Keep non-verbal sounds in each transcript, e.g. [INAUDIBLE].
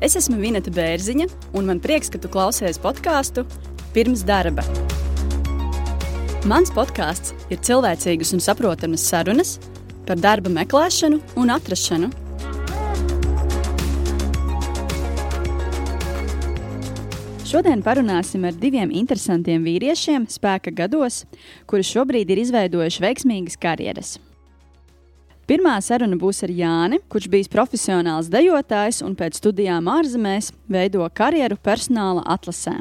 Es esmu Vineta Bērziņa, un man prieks, ka tu klausies podkāstu pirms darba. Mans podkāsts ir cilvēcīgas un saprotamas sarunas par darba meklēšanu un atrašanu. Šodien parunāsim ar diviem interesantiem vīriešiem, spēka gados, kuri šobrīd ir izveidojuši veiksmīgas karjeras. Pirmā saruna būs ar Jāni, kurš bijis profesionāls dejotājs un pēc studijām ārzemēs veido karjeru personāla atlasē.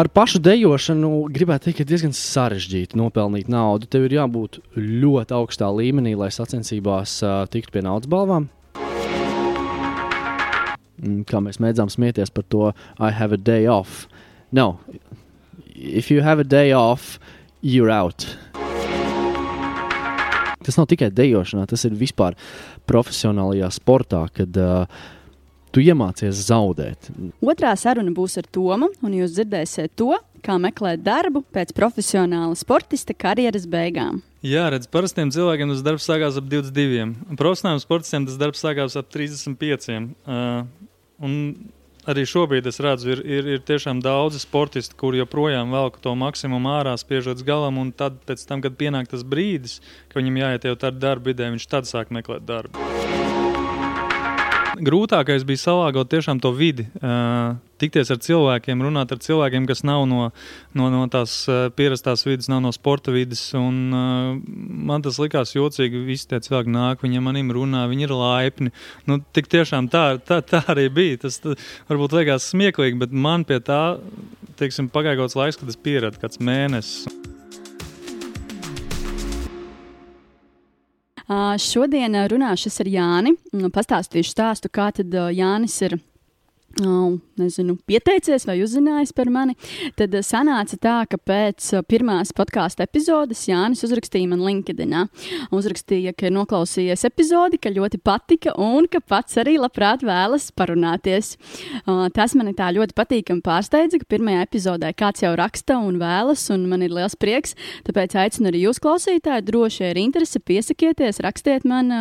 Ar pašu dejošanu gribētu teikt, ka diezgan sarežģīti nopelnīt naudu. Tev ir jābūt ļoti augstā līmenī, lai sacensībās uh, tiktu pie naudas balvām. Mm, Kā mēs mēdzām smieties par to, I have a day off. No, if you have a day off, you're out. Tas nav tikai dejošanā, tas ir vispār profesionālajā sportā, kad uh, tu iemācies zaudēt. Otrā saruna būs ar Tomu, un jūs dzirdēsiet to, kā meklēt darbu pēc profesionāla sportista karjeras beigām. Jā, redz, parastiem cilvēkiem tas darbs sākās ap 22. Profesionāliem sportistiem tas darbs sākās ap 35. Uh, un arī šobrīd es redzu, ir, ir, ir tiešām daudzi sportisti, kuri joprojām velk to maksimumu ārā, spiežot galam. Un tad, tam, kad pienāk tas brīdis, ka viņam jāiet jau tādā darba vidē, viņš tad sāk meklēt darbu. Grūtākais bija salāgot tiešām to vidi, uh, tikties ar cilvēkiem, runāt ar cilvēkiem, kas nav no, no, no tās uh, pierastās vidas, nav no sporta vidas. Un, uh, man tas likās jocīgi. Visi tie cilvēki nāk, viņi manim runā, viņi ir laipni. Nu, tik tiešām tā, tā, tā arī bija. Tas tā, varbūt liekas smieklīgi, bet man pie tā teiksim, pagāja kaut kāds laiks, kad es pieradu, kāds mēnesis. Šodien runāšu ar Jāni. Pastāstīšu stāstu, kā tad Jānis ir. Nezinu, pieteicies vai uzzinājis par mani, tad uh, sanāca tā, ka pēc uh, pirmās podkāstu epizodes Jānis uzrakstīja man LinkedIn. Uzrakstīja, ka ir noklausījies epizodi, ka ļoti patika un ka pats arī labprāt vēlas parunāties. Tas man tā ļoti patīkami pārsteidza, ka pirmajā epizodē kāds jau raksta un vēlas, un man ir liels prieks. Tāpēc aicinu arī jūs, klausītāji, droši ir interese, piesakieties, rakstiet man.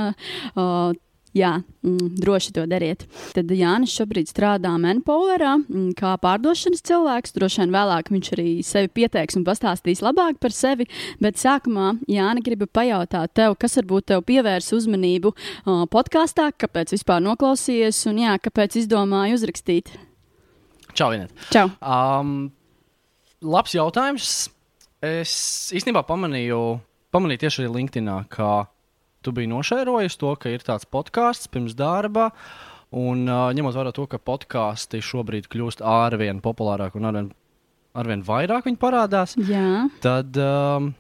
Uh, Jā, mm, droši to dariet. Tad Jānis šobrīd strādā Manpowerā mm, kā pārdošanas cilvēks. Droši vien vēlāk viņš arī sevi pieteiks un pastāstīs labāk par sevi. Bet sākumā Jāni gribu pajautāt tev, kas varbūt tev pievērs uzmanību uh, podkāstā, kāpēc vispār noklausījies un jā, kāpēc izdomāji uzrakstīt. Čau, Inet! Čau! Um, labs jautājums. Es īstenībā pamanīju, pamanīju tieši arī LinkedIn, ka tu biji nošērojis to, ka ir tāds podkāsts pirms darba. Un uh, ņemot vērā to, ka podkāsti šobrīd kļūst arvien populārāki un arvien, arvien vairāk viņi parādās, Jā, tad um,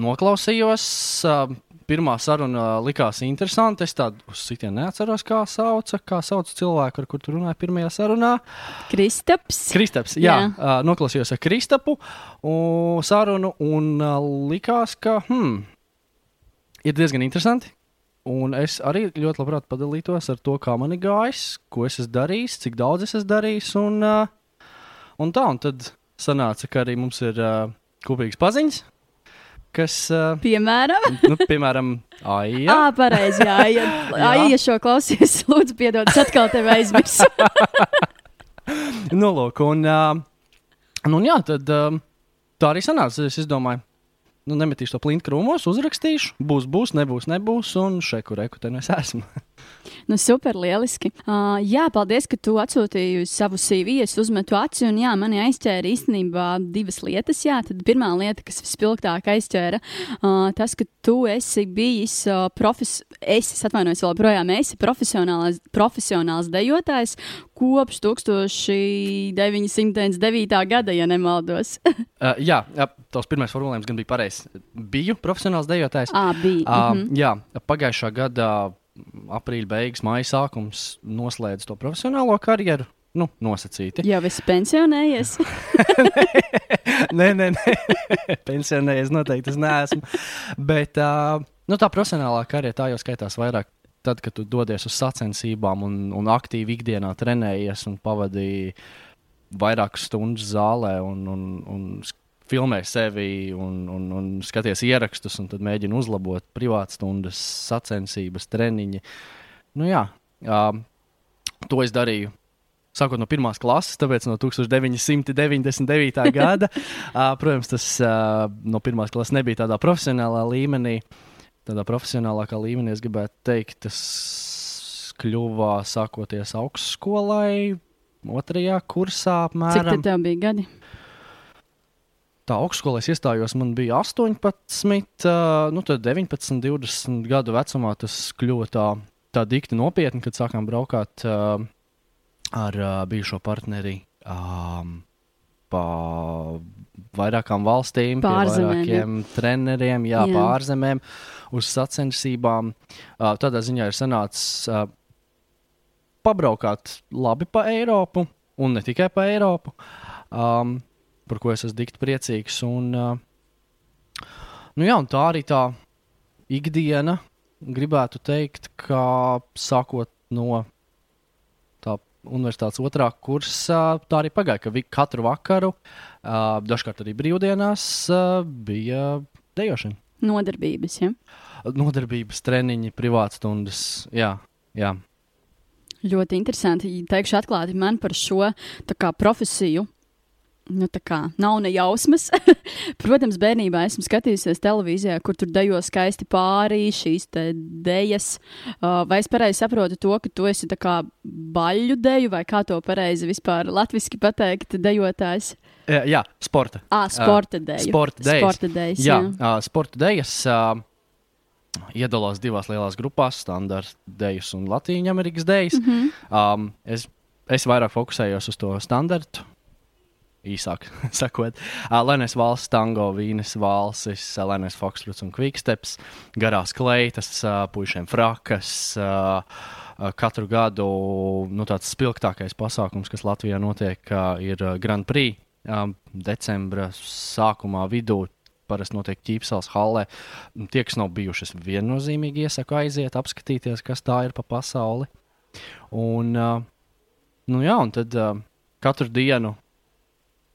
noklausījos. Uh, Pirmā saruna likās interesanta. Es tādu uz sitienu neatceros, kā sauca, kā sauc cilvēku, ar kuru tu runāji pirmajā sarunā. Kristaps. Kristaps, jā, Jā. noklausījos ar Kristapu un sarunu un likās, ka hmm, ir diezgan interesanti. Un es arī ļoti labprāt padalītos ar to, kā man ir gājis, ko es esmu darījis, cik daudz es esmu darījis. Un, uh, un tā, un tad sanāca, ka arī mums ir uh, kopīgas paziņas, kas, uh, Piemēram, [LAUGHS] nu, piemēram, Aija. [LAUGHS] Jā, pareizi. Jā, ja, jā. Jā. ja šo klausies, [LAUGHS] lūdzu, piedod, es atkal tevi aizmirsu. Nu, lūk, un, uh, nu, un jā, tad uh, tā arī sanāca. Es domāju, nu, nemetīšu to plintu krūmos, uzrakstīšu, būs, būs, nebūs, nebūs, un šeit, kur reku te es esmu. [LAUGHS] Nu, super, lieliski. Uh, jā, paldies, ka tu atsūtīji savu CV, es uzmetu aci, un jā, mani aizķēra īstenībā divas lietas. Jā, tad pirmā lieta, kas vispilgtāk aizķēra, uh, tas, ka tu esi bijis uh, profes, es, es atvainojos vēl projām, esi profesionāls, profesionāls dejotājs kopš 1999. gada, ja nemaldos. [LAUGHS] Uh, jā, jā, tavs pirmais formulējums gan bija pareizs. Biju profesionāls dejotājs. Ā, bija. Uh, mhm. Jā, pagājušā gada aprīļa beigas, maija sākums noslēdz to profesionālo karjeru. Nu, nosacīti. Jau esi pensionējies. [LAUGHS] [LAUGHS] nē, nē, nē. pensionējies noteikti es neesmu. Bet uh, nu, tā profesionālā karjera tā jau skaitās vairāk. Tad, kad tu dodies uz sacensībām un, un aktīvi ikdienā trenējies un pavadīji vairākas stundas zālē un, un, un filmē sevi un, un, un skaties ierakstus, un tad mēģini uzlabot privātstundas, sacensības, treniņi. Nu, jā, uh, to es darīju sākot no pirmās klases, tāpēc no 1999. gada. [LAUGHS] uh, protams, tas uh, no pirmās klases nebija tādā profesionālā līmenī. Tādā profesionālākā līmenī es gribētu teikt, tas kļuva sākoties augstskolai, otrajā kursā apmēram. Cik tev bija gadi? Tā augstskolā es iestājos, man bija 18, uh, nu tad 19, 20 gadu vecumā tas kļuva tā, tā dikti nopietni, kad sākām braukāt uh, ar uh, bijušo partneri. Um, pa vairākām valstīm, Pārzemēm, vairākiem ja. treneriem, jā, jā. pārzemēm, uz sacensībām. Tādā ziņā ir sanācis pabraukāt labi pa Eiropu, un ne tikai pa Eiropu, um, par ko es esmu dikti priecīgs. Un, uh, nu jā, un tā arī tā ikdiena, gribētu teikt, ka sākot no tā universitātes otrā kursa, tā arī pagāja, ka katru vakaru, uh, dažkārt arī brīvdienās, uh, bija dejošana. Nodarbības, ja? Nodarbības, treniņi, privātstundas. Jā, jā. Ļoti interesanti. Teikšu atklāti, man par šo kā, profesiju. Nu, tā kā nav ne jausmas. [LAUGHS] Protams, bērnībā esmu skatījusies televīzijā, kur tur dejo skaisti pārī šīs dēļas. Uh, vai es pareizi saprotu to, ka tu esi baļu deju, vai kā to pareizi vispār latviešu pateikt, dejotājs? Jā, jā sporta. À, sporta dēļa. Sporta dēļas. Sporta dēļas jā, jā. sporta dēļas. Uh, iedalās divās lielās grupās, standarta dēļas un Latvijas Amerikas dēļas. Mm -hmm. um, es, es vairāk fokusējos uz to standartu. Īsāk [LAUGHS] sakot, Lenēs valsts, tango, vīnes valsis, Lenēs Foksfruts un Kviksteps, garās kleitas, puišiem frakas. Katru gadu nu, tāds spilgtākais pasākums, kas Latvijā notiek, ir Grand Prix. Decembra sākumā, vidū parasti notiek ķīpsels hallē. Tie, kas nav bijuši, es viennozīmīgi iesaku aiziet, apskatīties, kas tā ir pa pasauli. Un, nu jā, un tad katru dienu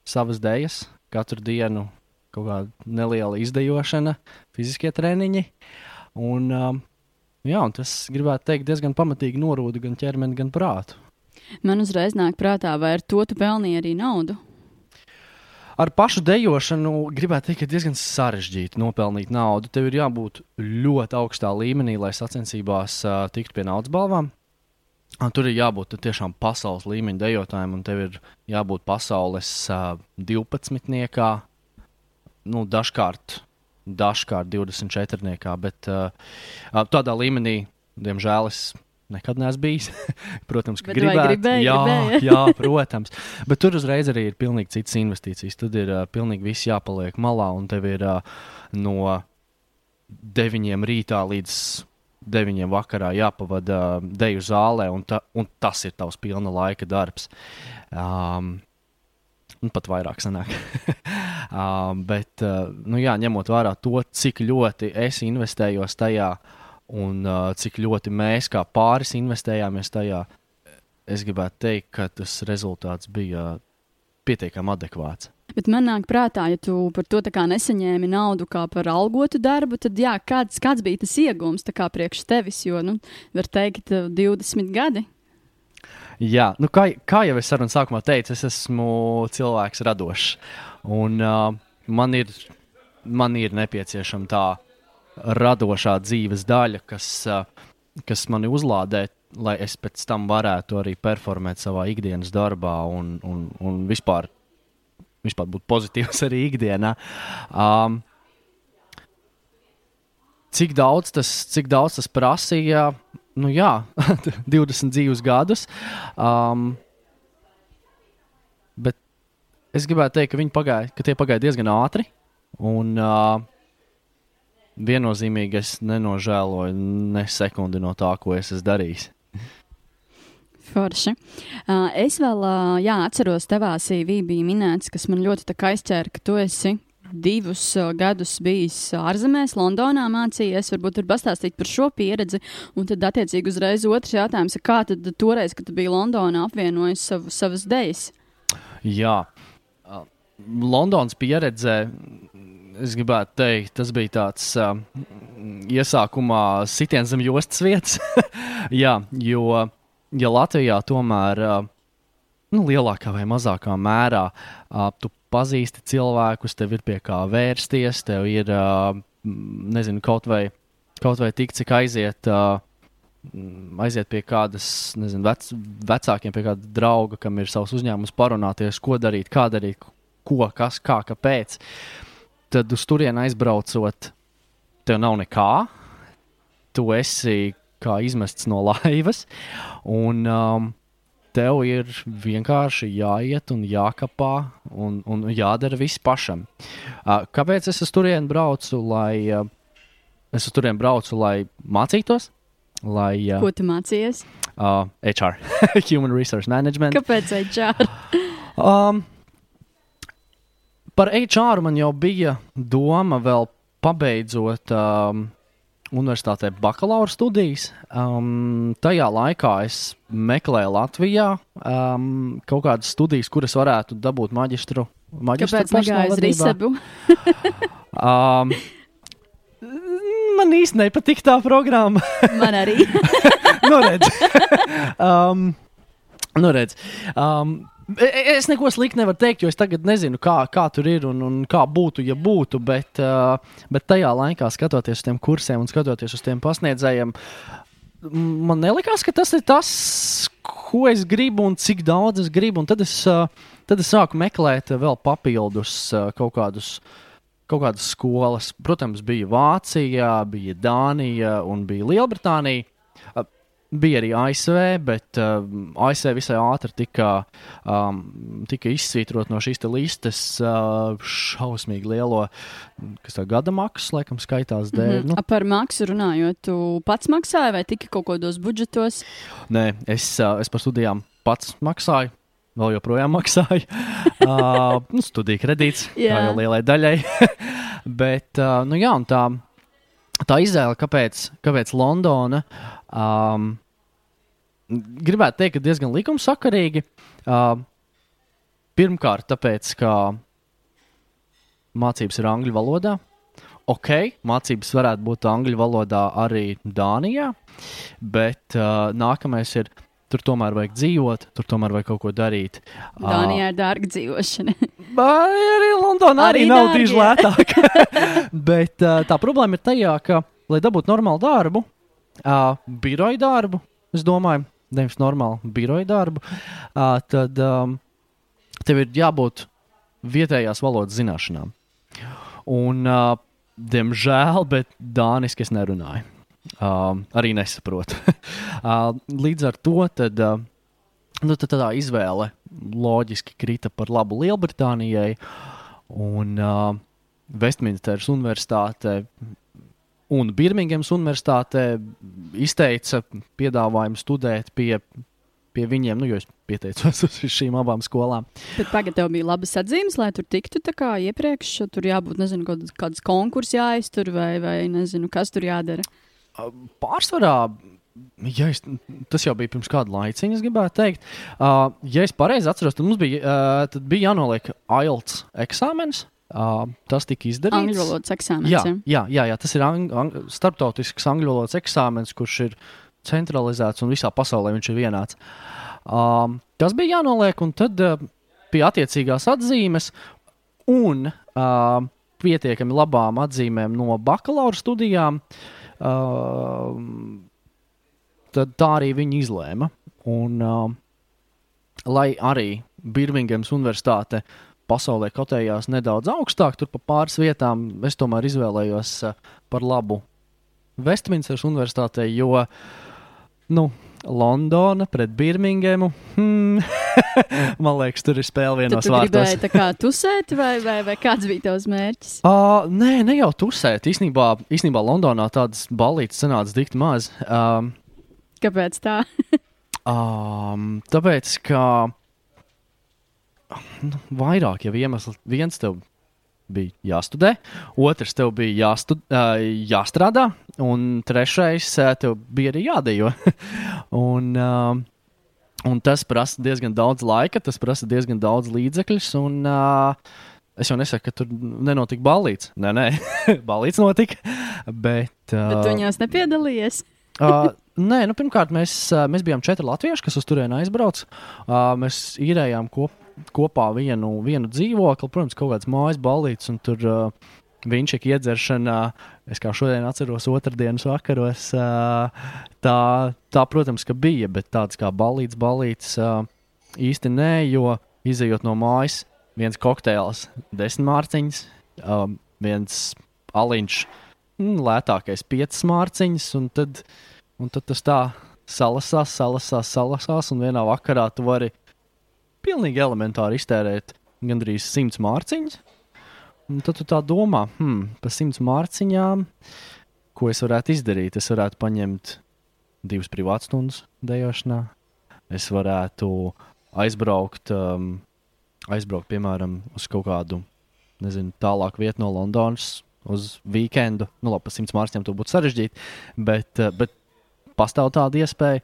savas dēļas, katru dienu kaut kāda neliela izdejošana, fiziskie treniņi. Un, uh, jā, un tas, gribētu teikt, diezgan pamatīgi norūda gan ķermeni, gan prātu. Man uzreiz nāk prātā, vai ar to tu pelnīji arī naudu? ar pašu dejošanu gribētu teikt, ka diezgan sarežģīti nopelnīt naudu. Tev ir jābūt ļoti augstā līmenī, lai sacensībās uh, tiktu pie naudas balvām. Un tur ir jābūt tiešām pasaules līmeņa dejotājiem, un tev ir jābūt pasaules uh, 12. Nu, dažkārt, dažkārt 24. bet uh, tādā līmenī, diemžēl, es Nekad neesmu bijis. [LAUGHS] protams, ka gribētu. Gribēju, jā, gribēju. [LAUGHS] jā, protams. Bet tur uzreiz arī ir pilnīgi citas investīcijas. Tad ir uh, pilnīgi viss jāpaliek malā, un tev ir uh, no 9 rītā līdz 9 vakarā jāpavada uh, deju zālē, un, ta, un tas ir tavs pilna laika darbs. Um, Un pat vairāk sanāk. [LAUGHS] um, bet, uh, nu jā, ņemot vērā to, cik ļoti es investējos tajā, un uh, cik ļoti mēs kā pāris investējāmies tajā, es gribētu teikt, ka tas rezultāts bija pietiekami adekvāts. Bet man nāk prātā, ja tu par to nesaņēmi naudu kā par algotu darbu, tad jā, kāds, kāds bija tas iegūms priekš tevis? Jo, nu, var teikt, 20 gadi. Jā, nu kā, kā jau es sarunā sākumā teicu, es esmu cilvēks radošs. Un uh, man, ir, man ir nepieciešama tā radošā dzīves daļa, kas, kas mani uzlādē, lai es pēc tam varētu arī performēt savā ikdienas darbā un, un, un vispār, vispār būt pozitīvs arī ikdienā. Um, cik, daudz tas, cik daudz tas prasīja? Nu, jā, [LAUGHS] 20 dzīves gadus. Um, bet es gribētu teikt, ka viņi pagāja, ka tie pagāja diezgan ātri. Un, uh, viennozīmīgi es nenožēloju ne sekundi no tā, ko es esmu darījis. Forši. Uh, es vēl, uh, jā, atceros, tavā CV bija minēts, kas man ļoti aizķēra, ka tu esi divus uh, gadus bijis ārzemēs, Londonā mācījies. Varbūt tur pastāstīt par šo pieredzi. Un tad, attiecīgi, uzreiz otrs jautājums, kā tad toreiz, kad tu biji Londonā, apvienojis savu, savas idejas? Jā, uh, Londonas pieredze es gribētu teikt, tas bija tāds uh, iesākumā sitiens zem jostas vietas. [LAUGHS] Jā, jo ja Latvijā tomēr nu, lielākā vai mazākā mērā. Tu pazīsti cilvēkus, tev ir pie kā vērsties, tev ir, nezinu, kaut vai, kaut vai tik, cik aiziet. Aiziet pie kādas, nezinu, vec, vecākiem, pie kāda drauga, kam ir savs uzņēmums, parunāties, ko darīt, kā darīt, ko, kas, kā, kāpēc. Tad uz turieni aizbraucot, tev nav nekā. Tu esi kā izmests no laivas, un um, tev ir vienkārši jāiet un jākapā un, un jādara viss pašam. Uh, kāpēc es uz turieni braucu? Lai, uh, es uz turieni braucu, lai mācītos. Lai, uh, Ko tu mācījies? Uh, HR, [LAUGHS] Human Resource Management. Kāpēc HR? [LAUGHS] um, par HR man jau bija doma vēl pabeidzot um, universitātē bakalaura studijas. Um, tajā laikā es meklēju Latvijā um, kaut kādas studijas, kuras varētu dabūt maģistru. maģistru Kāpēc negāja uz Risabu? [LAUGHS] um, man īstenībā nepatīk tā programma. [LAUGHS] Man arī. [LAUGHS] nu, redz. um, nu, redz. Um, Es neko sliktu nevaru teikt, jo es tagad nezinu, kā, kā tur ir un, un kā būtu, ja būtu. Bet, uh, bet tajā laikā, skatoties uz tiem kursiem un skatoties uz tiem pasniedzējiem, man nelikās, ka tas ir tas, ko es gribu un cik daudz es gribu. Un tad es, uh, tad es sāku meklēt vēl papildus uh, kaut kādus. Kaut kādas skolas, protams, bija Vācija, bija Dānija un bija Lielbritānija. Bija arī ASV, bet uh, ASV visai ātri tika, um, tika izsvītrot no šīs listas uh, šausmīgi lielo, gada maksas, laikam, skaitās dēļ. Mm -hmm. nu. Par maksu runājot, tu pats maksāji vai tikai kaut kādos budžetos? Nē, es, uh, es par studijām pats maksāju. Vēl joprojām maksāju. uh, [LAUGHS] nu, studiju kredīts, kā jau lielai daļai. [LAUGHS] bet, uh, nu jā, tā, tā izvēle, kāpēc, kāpēc Londona. Um, gribētu teikt, ka diezgan likumsakarīgi. Uh, pirmkārt, tāpēc, ka mācības ir angļu valodā. Ok, mācības varētu būt angļu valodā arī Dānijā, bet uh, nākamais ir. Tur tomēr vajag dzīvot, tur tomēr vajag kaut ko darīt. Dānijā ir dārga dzīvošana. [LAUGHS] Arī Londonā arī, Arī nav diži lētāk. [LAUGHS] [LAUGHS] Bet uh, tā problēma ir tajā, ka, lai dabūtu normālu darbu, uh, biroja darbu, es domāju, nevis normālu biroja darbu, uh, tad um, tev ir jābūt vietējās valodas zināšanām. Un, uh, diemžēl, bet dāniski es nerunāju. Uh, arī nesaprotu. [LAUGHS] uh, līdz ar to tad, uh, nu, tad tā izvēle loģiski krita par labu Lielbritānijai. Un uh, Westminsteras Universitāte un Birmingemas Universitāte izteica piedāvājumu studēt pie, pie viņiem, nu, jo es pieteicos [LAUGHS] uz šīm abām skolām. Bet pagaidi, tev bija labas atzīmes, lai tur tiktu tā kā iepriekš. Tur jābūt, nezinu, kaut kādas konkursi jāiztur vai, vai nezinu, kas tur jādara. Pārsvarā. Ja es, tas jau bija pirms kāda laiciņa, es gribētu teikt. Uh, ja es pareizi atceros, tad mums bija, uh, tad bija jānoliek IELTS eksāmenis. Uh, tas tika izdarīts. Angļu valodas eksāmenis. Jā, jā, jā, jā, tas ir ang ang starptautisks angļu valodas eksāmenis, kurš ir centralizēts un visā pasaulē viņš ir vienāds. Um, tas bija jānoliek, un tad uh, pie attiecīgās atzīmes un uh, pietiekami labām atzīmēm no bakalaura studijām, uh, tad tā arī viņi izlēma. Un, uh, lai arī Birmingemas Universitāte pasaulē kotējās nedaudz augstāk, tur pa pāris vietām, es tomēr izvēlējos uh, par labu Westminsteras Universitātei, jo nu, Londona pret Birmingemu. Hmm, [LAUGHS] man liekas, tur ir spēle vienos tu vārtos. gribēji tā kā tusēt, vai, vai, vai kāds bija tavs mērķis? Uh, nē, ne jau tusēt. Īsnībā, īsnībā Londonā tādas balītas sanāca dikti maz. Um, Kāpēc tā? [LAUGHS] um, tāpēc, ka nu, vairāk jau iemesli. Viens tev bija jāstudē, otrs tev bija jāstud, uh, jāstrādā, un trešais uh, tev bija arī jādejo. [LAUGHS] un, uh, un tas prasa diezgan daudz laika, tas prasa diezgan daudz līdzekļus. Un, uh, Es jau nesaku, ka tur nenotika balīts. Nē, nē, [LAUGHS] balīts notika. Bet, uh, Bet tu viņos nepiedalījies. Uh, nē, nu, pirmkārt, mēs, mēs bijām četri latvieši, kas uz turieni aizbrauca. Uh, mēs īrējām kop, kopā vienu, vienu dzīvokli, protams, kaut kāds mājas balīts, un tur uh, viņš ir iedzeršana. Es kā šodien atceros, otrdienas vakaros. Uh, tā, tā, protams, ka bija, bet tāds kā balīts, balīts uh, īsti nē, jo izējot no mājas, viens kokteils, desmit mārciņas, um, viens aliņš mm, lētākais piecas mārciņas, un tad, un tad tas tā salasās, salasās, salasās, un vienā vakarā tu vari pilnīgi elementāri iztērēt gandrīz simts mārciņas. Un tad tu tā domā, hmm, par simts mārciņām, ko es varētu izdarīt. Es varētu paņemt divas privātstundas dejošanā, es varētu aizbraukt, um, aizbraukt piemēram, uz kaut kādu nezinu, tālāku vietu no Londonas, uz weekendu. Nu, labi, pa simts mārciņām to būtu sarežģīti, bet, eh, bet pastāv tāda iespēja.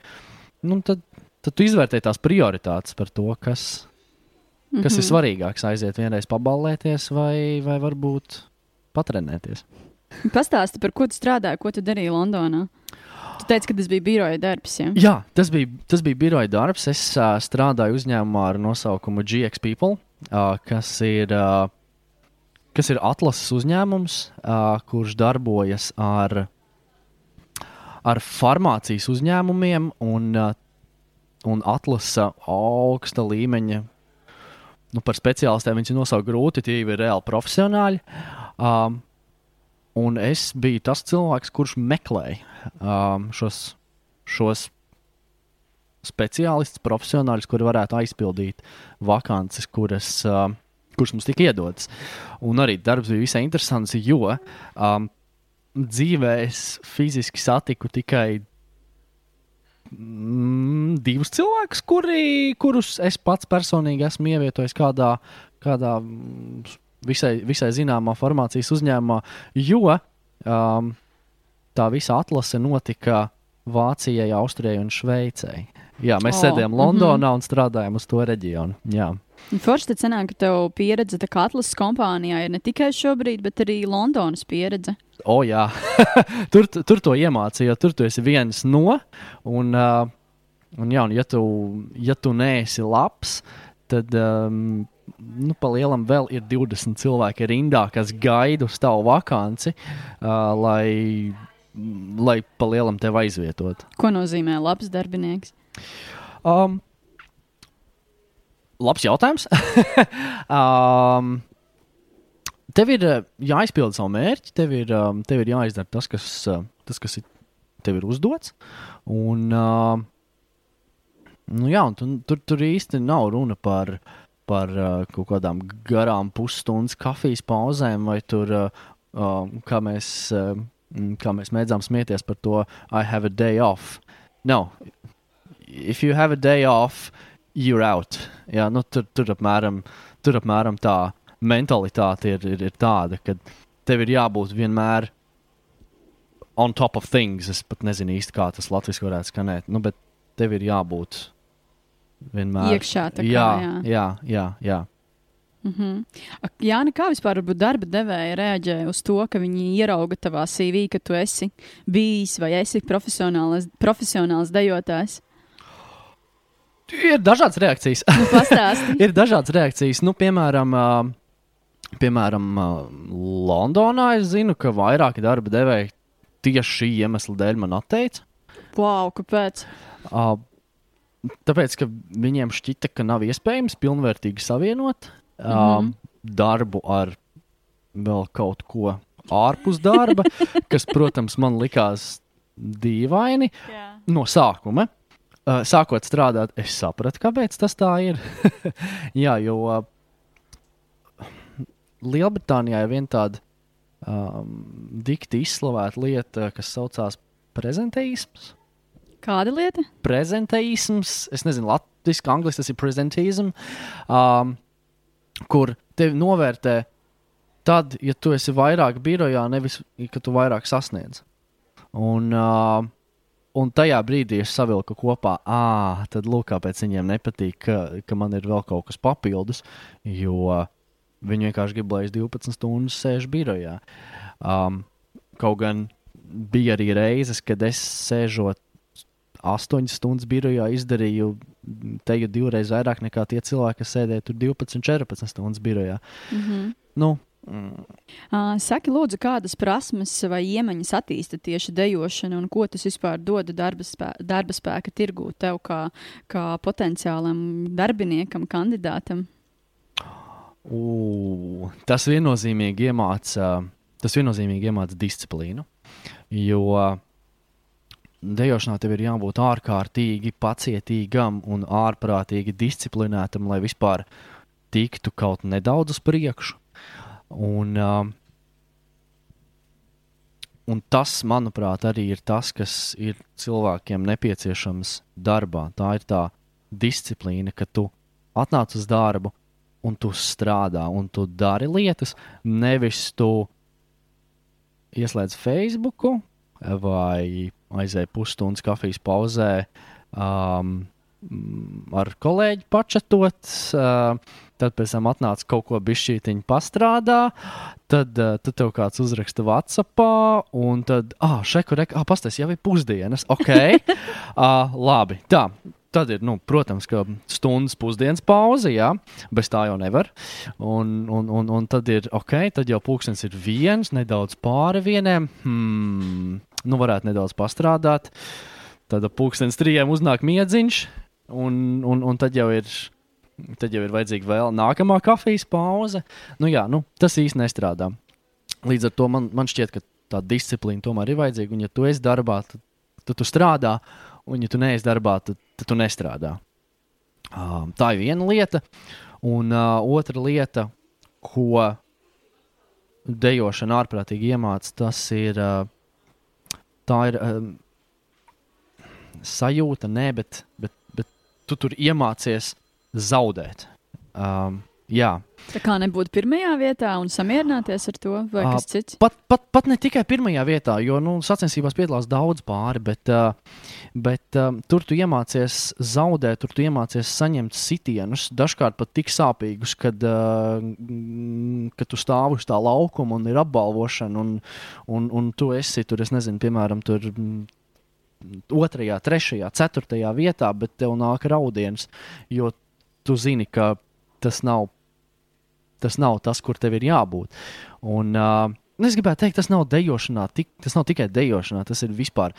Nu, tad, tad tu izvērtē tās prioritātes par to, kas, kas mm -hmm. ir svarīgāks. Aiziet vienreiz paballēties vai, vai varbūt patrenēties. Pastāsti, par ko tu strādāji, ko tu darīji Londonā? Tu teici, ka tas bija biroja darbs. Ja? Jā, tas bija, tas bija biroja darbs. Es uh, strādāju uzņēmumā ar nosaukumu GX People, uh, kas ir uh, kas ir atlases uzņēmums, uh, kurš darbojas ar, ar farmācijas uzņēmumiem un, uh, un atlasa augsta līmeņa. Nu, par speciālistiem viņš ir nosaukt grūti, tie ir reāli profesionāļi. Um, un es biju tas cilvēks, kurš meklēja um, šos, šos speciālistus, profesionāļus, kuri varētu aizpildīt vakances, kuras uh, kurš mums tika iedots. Un arī darbs bija visai interesants, jo um, dzīvē es fiziski satiku tikai mm, divus cilvēkus, kuri, kurus es pats personīgi esmu ievietojis kādā, kādā mm, visai, visai zināmā farmācijas uzņēmumā, jo um, tā visa atlase notika Vācijai, Austrijai un Šveicei. Jā, mēs oh, sēdējām Londonā mm -hmm. un strādājām uz to reģionu. Jā. Forši tad sanāk, ka tev pieredze tā kā atlases kompānijā ir ne tikai šobrīd, bet arī Londonas pieredze. O, oh, jā, [LAUGHS] tur, tur to iemācīja, tur tu esi viens no. Un, uh, un, jā, un ja, tu, ja tu neesi labs, tad um, nu, pa lielam vēl ir 20 cilvēki rindā, kas gaida uz tavu vakanci, uh, lai, lai pa lielam tevi aizvietot. Ko nozīmē labs darbinieks? Um, labs jautājums. [LAUGHS] um, tev ir uh, jāizpilda savu mērķi, tev ir, um, tev ir jāizdara tas, kas, uh, tas, kas ir, tev ir uzdots. Un, uh, nu jā, un tu, tur, tur īsti nav runa par, par uh, kaut kādām garām pusstundas kafijas pauzēm, vai tur, uh, uh, kā, mēs, uh, kā mēs mēdzām smieties par to, I have a day off. No, if you have a day off, you're out. Jā, nu, tur, tur, apmēram, tur apmēram tā mentalitāte ir, ir, ir tāda, ka tev ir jābūt vienmēr on top of things. Es pat nezinu īsti, kā tas latviešu varētu skanēt, nu, bet tev ir jābūt vienmēr iekšā. Kā, jā, jā, jā. jā, jā. Mm -hmm. Jā, kā vispār darba devēja reaģē uz to, ka viņi ierauga tavā CV, ka tu esi bijis vai esi profesionāls, profesionāls dejotājs? Ir dažādas reakcijas. Nu, [LAUGHS] ir dažādas reakcijas. Nu, piemēram, piemēram Londonā es zinu, ka vairāki darba devēji tieši šī iemesla dēļ man atteica. Wow, kāpēc? Tāpēc, ka viņiem šķita, ka nav iespējams pilnvērtīgi savienot mm -hmm. darbu ar vēl kaut ko ārpus darba, [LAUGHS] kas, protams, man likās dīvaini yeah. no sākuma. Uh, sākot strādāt, es sapratu, kāpēc tas tā ir. [LAUGHS] Jā, jo uh, Lielbritānijā ir viena tāda um, dikti izslavēta lieta, kas saucās prezenteisms. Kāda lieta? Prezenteisms, es nezinu, latviešu, angļuiski tas ir prezenteism, um, kur tevi novērtē tad, ja tu esi vairāk birojā, nevis, ka tu vairāk sasniedz. Un, uh, Un tajā brīdī es savilku kopā, ah, tad lūk, kāpēc viņiem nepatīk, ka, ka man ir vēl kaut kas papildus, jo viņi vienkārši grib, lai es 12 stundas sēžu birojā. Um, kaut gan bija arī reizes, kad es sēžot astoņas stundas birojā, izdarīju te jau divreiz vairāk nekā tie cilvēki, kas sēdēja tur 12, 14 stundas birojā. Mm -hmm. Nu, mm. Saki, lūdzu, kādas prasmes vai iemaņas attīsta tieši dejošana, un ko tas vispār dod darba, spē darba spēka tirgū tev kā, kā potenciālam darbiniekam, kandidātam? U, tas viennozīmīgi iemāca, tas viennozīmīgi iemāca disciplīnu. Jo dejošanā tev ir jābūt ārkārtīgi pacietīgam un ārprātīgi disciplinētam, lai vispār tiktu kaut nedaudz uz priekšu. Un, uh, un tas, manuprāt, arī ir tas, kas ir cilvēkiem nepieciešams darbā. Tā ir tā disciplīna, ka tu atnāc uz darbu un tu strādā un tu dari lietas, nevis tu ieslēdz Facebook vai aizēja pusstundas kafijas pauzē. Um, ar kolēģi pačatot, uh, tad pēc tam atnāca kaut ko bišķītiņu pastrādā, tad, uh, tad tev kāds uzraksta Whatsappā, un tad, ah, šeku, rek, ah, pastāst, jau ir pusdienas, ok, uh, [LAUGHS] labi, tā. Tad ir, nu, protams, ka stundas pusdienas pauze, jā, bez tā jau nevar. Un, un, un, un tad ir, ok, tad jau pulkstenis ir viens, nedaudz pāri vienam. Hmm, nu, varētu nedaudz pastrādāt. Tad ap pulkstenes trijiem uznāk miedziņš, un, un, un tad, jau ir, tad jau ir vajadzīga vēl nākamā kafijas pauze. Nu, jā, nu, tas īsti nestrādā. Līdz ar to man, man šķiet, ka tā disciplīna tomēr ir vajadzīga. Un, ja tu esi darbā, tad, tad tu strādā, un, ja tu neesi darbā, tad, tad tu nestrādā. Uh, tā ir viena lieta. Un uh, otra lieta, ko dejošana ārprātīgi iemācīja, tas ir uh, tā ir um, sajūta, nē, bet, bet, bet tu tur iemācies zaudēt. Um, jā. Tā kā nebūt pirmajā vietā un samierināties ar to, vai kas cits? Pat, pat, pat ne tikai pirmajā vietā, jo nu, sacensībās piedalās daudz pāri, bet, uh, bet um, tur tu iemācies zaudēt, tur tu iemācies saņemt sitienus, dažkārt pat tik sāpīgus, kad, uh, kad tu stāvi uz tā laukuma un ir apbalvošana, un, un, un tu esi tur, es nezinu, piemēram, tur otrajā, trešajā, ceturtajā vietā, bet tev nāk raudiens, jo tu zini, ka tas nav tas nav tas, kur tev ir jābūt. Un, uh, Es gribētu teikt, tas nav dejošanā, tik, tas nav tikai dejošanā, tas ir vispār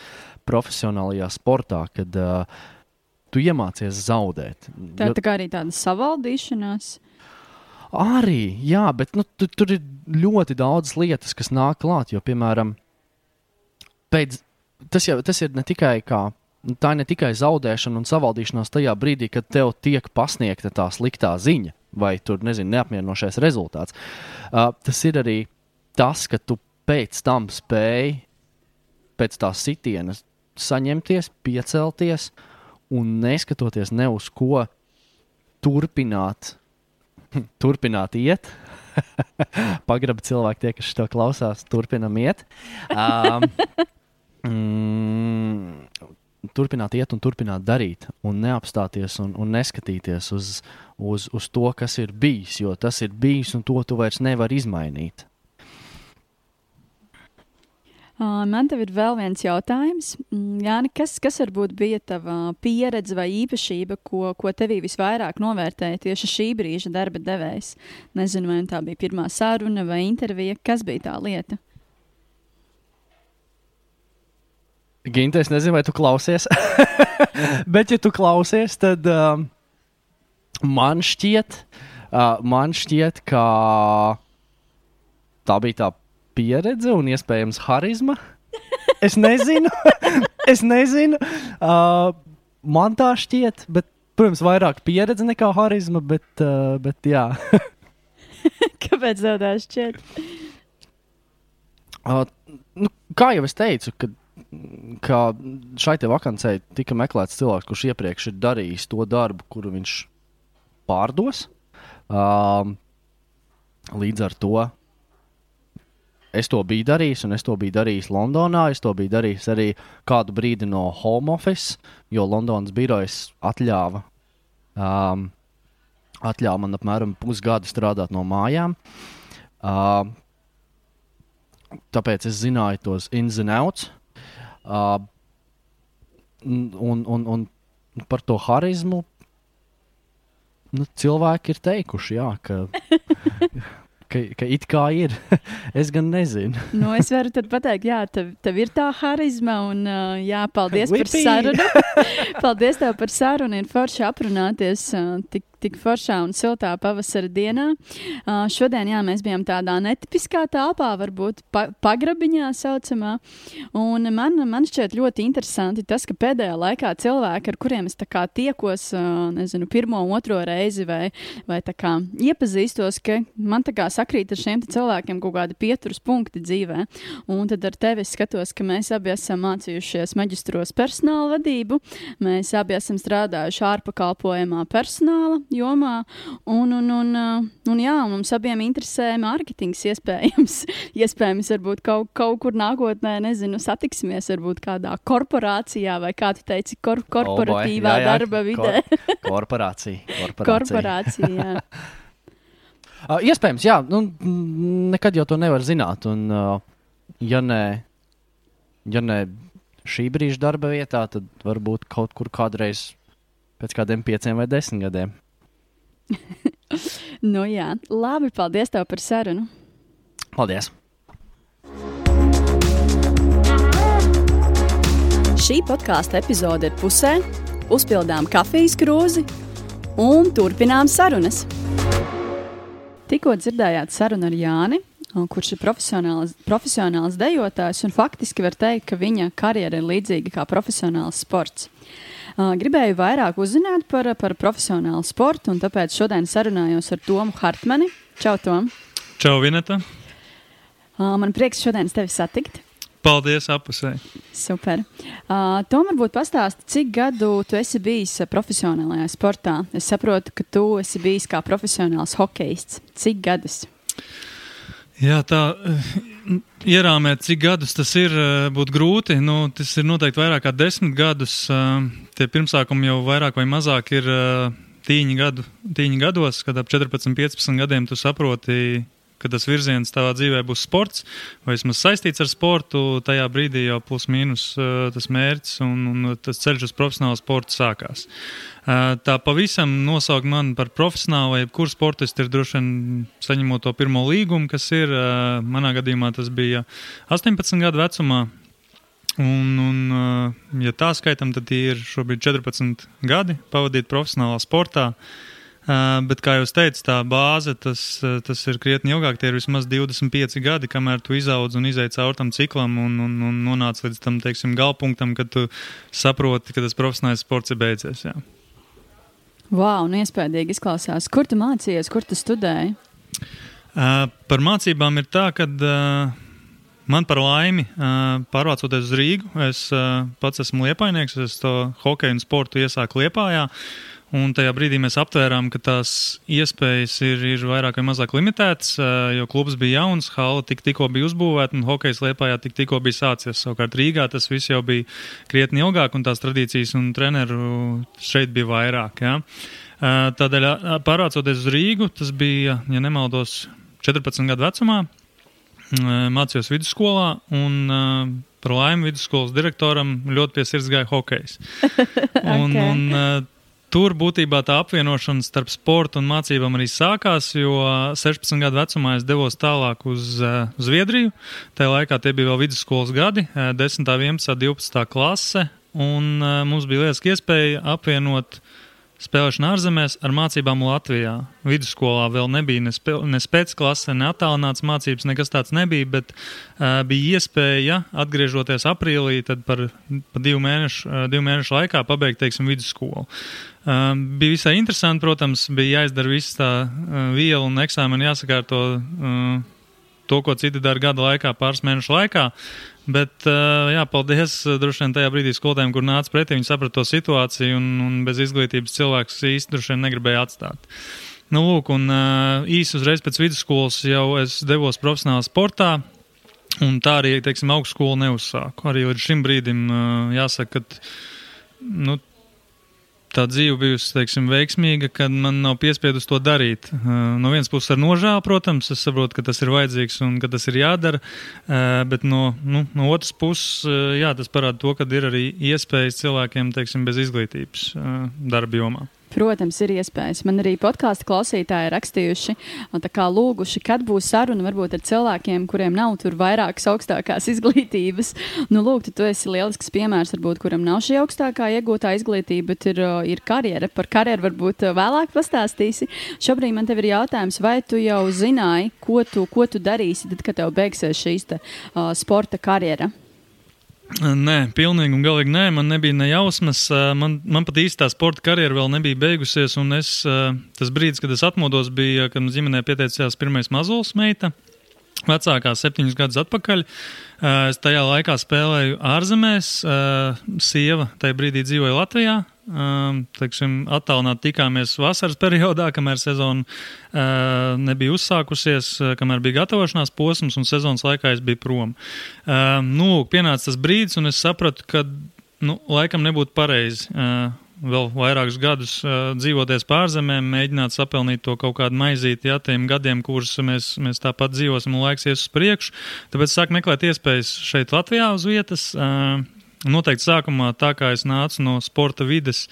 profesionālajā sportā, kad uh, tu iemācies zaudēt. Tā ir tā arī tāda savaldīšanās. Arī, jā, bet nu, tu, tur ir ļoti daudz lietas, kas nāk klāt. Jo, piemēram, pēc, tas, jau, tas ir ne tikai kā. Tā ir ne tikai zaudēšana un savaldīšanās tajā brīdī, kad tev tiek pasniegta tā sliktā ziņa vai tur, nezinu, neapmierinošais rezultāts. Uh, tas ir arī tas, ka tu pēc tam spēj pēc tās sitienas saņemties, piecelties un neskatoties ne uz ko turpināt, [LAUGHS] turpināt iet. [LAUGHS] Pagraba cilvēki, tie, kas to klausās, turpinam iet. Um, [LAUGHS] mm, turpināt iet un turpināt darīt, un neapstāties un, un neskatīties uz, uz, uz to, kas ir bijis, jo tas ir bijis un to tu vairs nevari izmainīt. Man te ir vēl viens jautājums. Mm, Jāni, kas, kas varbūt bija tava pieredze vai īpašība, ko, ko tevī visvairāk novērtēja tieši šī brīža darba devējs? Nezinu, vai tā bija pirmā saruna vai intervija. Kas bija tā lieta? Ginte, es nezinu, vai tu klausies. [LAUGHS] Bet, ja tu klausies, tad um, man šķiet, uh, man šķiet, ka tā bija tā pieredze un iespējams harizma. Es nezinu, [LAUGHS] es nezinu. Uh, man tā šķiet, bet, protams, vairāk pieredze nekā harizma, bet, uh, bet jā. [LAUGHS] Kāpēc tā šķiet? Uh, nu, kā jau es teicu, kad ka šai vakancei tika meklēts cilvēks, kurš iepriekš ir darījis to darbu, kuru viņš pārdos. Um, līdz ar to es to biju darījis, un es to biju darījis Londonā. Es to biju darījis arī kādu brīdi no home office, jo Londonas birojas atļāva, um, atļāva man apmēram pusgadu strādāt no mājām. Uh, tāpēc es zināju tos ins and outs. Uh, un, un, un par to harizmu nu, cilvēki ir teikuši, jā, ka, [LAUGHS] ka, ka it kā ir. [LAUGHS] es gan nezinu. [LAUGHS] nu, es varu pateikt, jā, tev, tev ir tā harizma, un uh, jā, paldies par sarunu. paldies tev par sarunu, ir forši aprunāties uh, tik tik foršā un siltā pavasara dienā. Uh, šodien jā, mēs bijām tādā netipiskā telpā, varbūt pa, pagrabiņā saucamā. Un man, man šķiet ļoti interesanti tas, ka pēdējā laikā cilvēki, ar kuriem es tiekos, uh, nezinu, pirmo, otro reizi vai, vai kā, iepazīstos, ka man kā sakrīt ar šiem cilvēkiem kaut kādi pieturas punkti dzīvē. Un tad ar tevi skatos, ka mēs abi esam mācījušies maģistros personāla vadību, mēs abi esam strādājuši ārpakalpojumā personāla jomā. Un, un, un, uh, un jā, mums abiem interesē mārketings. Iespējams, [LAUGHS] iespējams varbūt kaut, kaut kur nākotnē, nezinu, satiksimies varbūt kādā korporācijā vai kā tu teici, kor korporatīvā oh boy, jā, jā. darba vidē. Kor [LAUGHS] korporācija. Korporācija. korporācija jā. [LAUGHS] Uh, iespējams, jā, nu, nekad jau to nevar zināt. Un, uh, ja ne, ja ne šī brīža darba vietā, tad varbūt kaut kur kādreiz pēc kādiem pieciem vai desmit gadiem. [LAUGHS] nu, jā, labi. Paldies tev par sarunu. Paldies! Šī podkāstu epizode ir pusē. Uzpildām kafijas krūzi un turpinām sarunas. Tikko dzirdējāt sarunu ar Jāni, kurš ir profesionāls, profesionāls dejotājs, un faktiski var teikt, ka viņa karjera ir līdzīga kā profesionāls sports. Gribēju vairāk uzzināt par, par profesionālu sportu, un tāpēc šodien sarunājos ar Tomu Hartmani. Čau, Tom! Čau, Vineta! Man prieks šodien tevi satikt. Paldies, apusē. Super. Uh, Tom, varbūt pastāsti, cik gadu tu esi bijis profesionālajā sportā? Es saprotu, ka tu esi bijis kā profesionāls hokejists. Cik gadus? Jā, tā ierāmēt, cik gadus tas ir, eh, būtu grūti. Nu, tas ir noteikti vairāk kā desmit gadus. Eh, tie pirmsākumi jau vairāk vai mazāk ir eh, tīņi, gadu, tīņi gados, kad ap 14, 15 gadiem tu saproti, ka tas virziens tavā dzīvē būs sports, vai vismaz saistīts ar sportu, tajā brīdī jau plus mīnus tas mērķis un, un tas ceļš uz profesionālu sportu sākās. Tā pavisam nosaukt mani par profesionālu vai jebkuru sportistu ir droši vien saņemot to pirmo līgumu, kas ir manā gadījumā tas bija 18 gadu vecumā. Un, un, ja tā skaitam, tad ir šobrīd 14 gadi pavadīt profesionālā sportā. Uh, bet, kā jau teicu, tā bāze tas, tas ir krietni ilgāk. Tie ir vismaz 25 gadi, kamēr tu izaudz un izai cauri tam ciklam un, un, un nonāc līdz tam teiksim, galpunktam, kad tu saproti, ka tas profesionālais sports ir beidzies. Jā. Wow, nu iespējams, izklausās. Kur tu mācījies, kur tu studēji? Uh, par mācībām ir tā, ka uh, man par laimi, uh, pārvācoties uz Rīgu, es uh, pats esmu liepainieks, es to hokeju un sportu iesāku Liepājā. Uh, Un tajā brīdī mēs aptvērām, ka tās iespējas ir, ir vairāk vai mazāk limitētas, jo klubs bija jauns, hala tik, tikko bija uzbūvēta un hokejs liepājā tik, tikko bija sācies. Savukārt Rīgā tas viss jau bija krietni ilgāk un tās tradīcijas un treneru šeit bija vairāk. Ja? Tādēļ pārvācoties uz Rīgu, tas bija, ja nemaldos, 14 gadu vecumā, mācījos vidusskolā un par laimi vidusskolas direktoram ļoti pie sirds gāja hokejs. [LAUGHS] okay. un, un, Tur būtībā tā apvienošana starp sportu un mācībām arī sākās, jo 16 gadu vecumā es devos tālāk uz Zviedriju. Tajā laikā tie bija vēl vidusskolas gadi, 10, 11, 12 klase, un mums bija lieliski iespēja apvienot spēlēšana ārzemēs ar mācībām Latvijā. Vidusskolā vēl nebija ne, spē, ne spēcklase, ne attālināts mācības, nekas tāds nebija, bet uh, bija iespēja, atgriežoties aprīlī, tad par, par divu, mēnešu, uh, divu mēnešu laikā pabeigt, teiksim, vidusskolu. Uh, bija visai interesanti, protams, bija jāizdara viss tā uh, viela un eksāmeni jāsakārto uh, to, ko citi dara gada laikā, pāris mēnešu laikā. Bet, jā, paldies droši vien tajā brīdī skolotājiem, kur nāca pretī. Viņi saprata to situāciju un, un bez izglītības cilvēks īsti droši vien negribēja atstāt. Nu, lūk, un īsi uzreiz pēc vidusskolas jau es devos profesionālā sportā. Un tā arī, teiksim, augstskolu neuzsāku. Arī līdz šim brīdim jāsaka, ka nu, tā dzīve bijusi teiksim, veiksmīga, kad man nav piespiedus to darīt. No vienas puses, ar nožēlu, protams, es saprotu, ka tas ir vajadzīgs un ka tas ir jādara, bet no, nu, no otras puses, jā, tas parāda to, ka ir arī iespējas cilvēkiem teiksim, bez izglītības darba jomā. Protams, ir iespējas. Man arī podkāstu klausītāji rakstījuši, lūguši, kad būs saruna varbūt ar cilvēkiem, kuriem nav tur vairākas augstākās izglītības. Nu, lūk, tu esi lielisks piemērs, varbūt, kuram nav šī augstākā iegūtā izglītība, bet ir, ir karjera. Par karjeru varbūt vēlāk pastāstīsi. Šobrīd man te ir jautājums, vai tu jau zināji, ko tu, ko tu darīsi, tad, kad tev beigsies šīs te, uh, sporta karjera? Nē, pilnīgi un galīgi nē. Man nebija ne jausmas. Man, man pat īstā sporta karjera vēl nebija beigusies. Es, tas brīdis, kad es atmodos, bija, kad man ģimenē pieteicās pirmais mazulis meita. Vecākā septiņus gadus atpakaļ. Es tajā laikā spēlēju ārzemēs. Sieva tajā brīdī dzīvoja Latvijā teiksim, attālināti tikāmies vasaras periodā, kamēr sezona uh, nebija uzsākusies, uh, kamēr bija gatavošanās posms un sezonas laikā es biju prom. Uh, nu, pienāca tas brīdis, un es sapratu, ka nu, laikam nebūtu pareizi. Uh, vēl vairākus gadus uh, dzīvoties pārzemēm, mēģināt sapelnīt to kaut kādu maizīti, ja tiem gadiem, kurus mēs, mēs tāpat dzīvosim un laiks ies uz priekšu. Tāpēc sāk meklēt iespējas šeit Latvijā uz vietas. Uh, Noteikti sākumā, tā kā es nācu no sporta vides,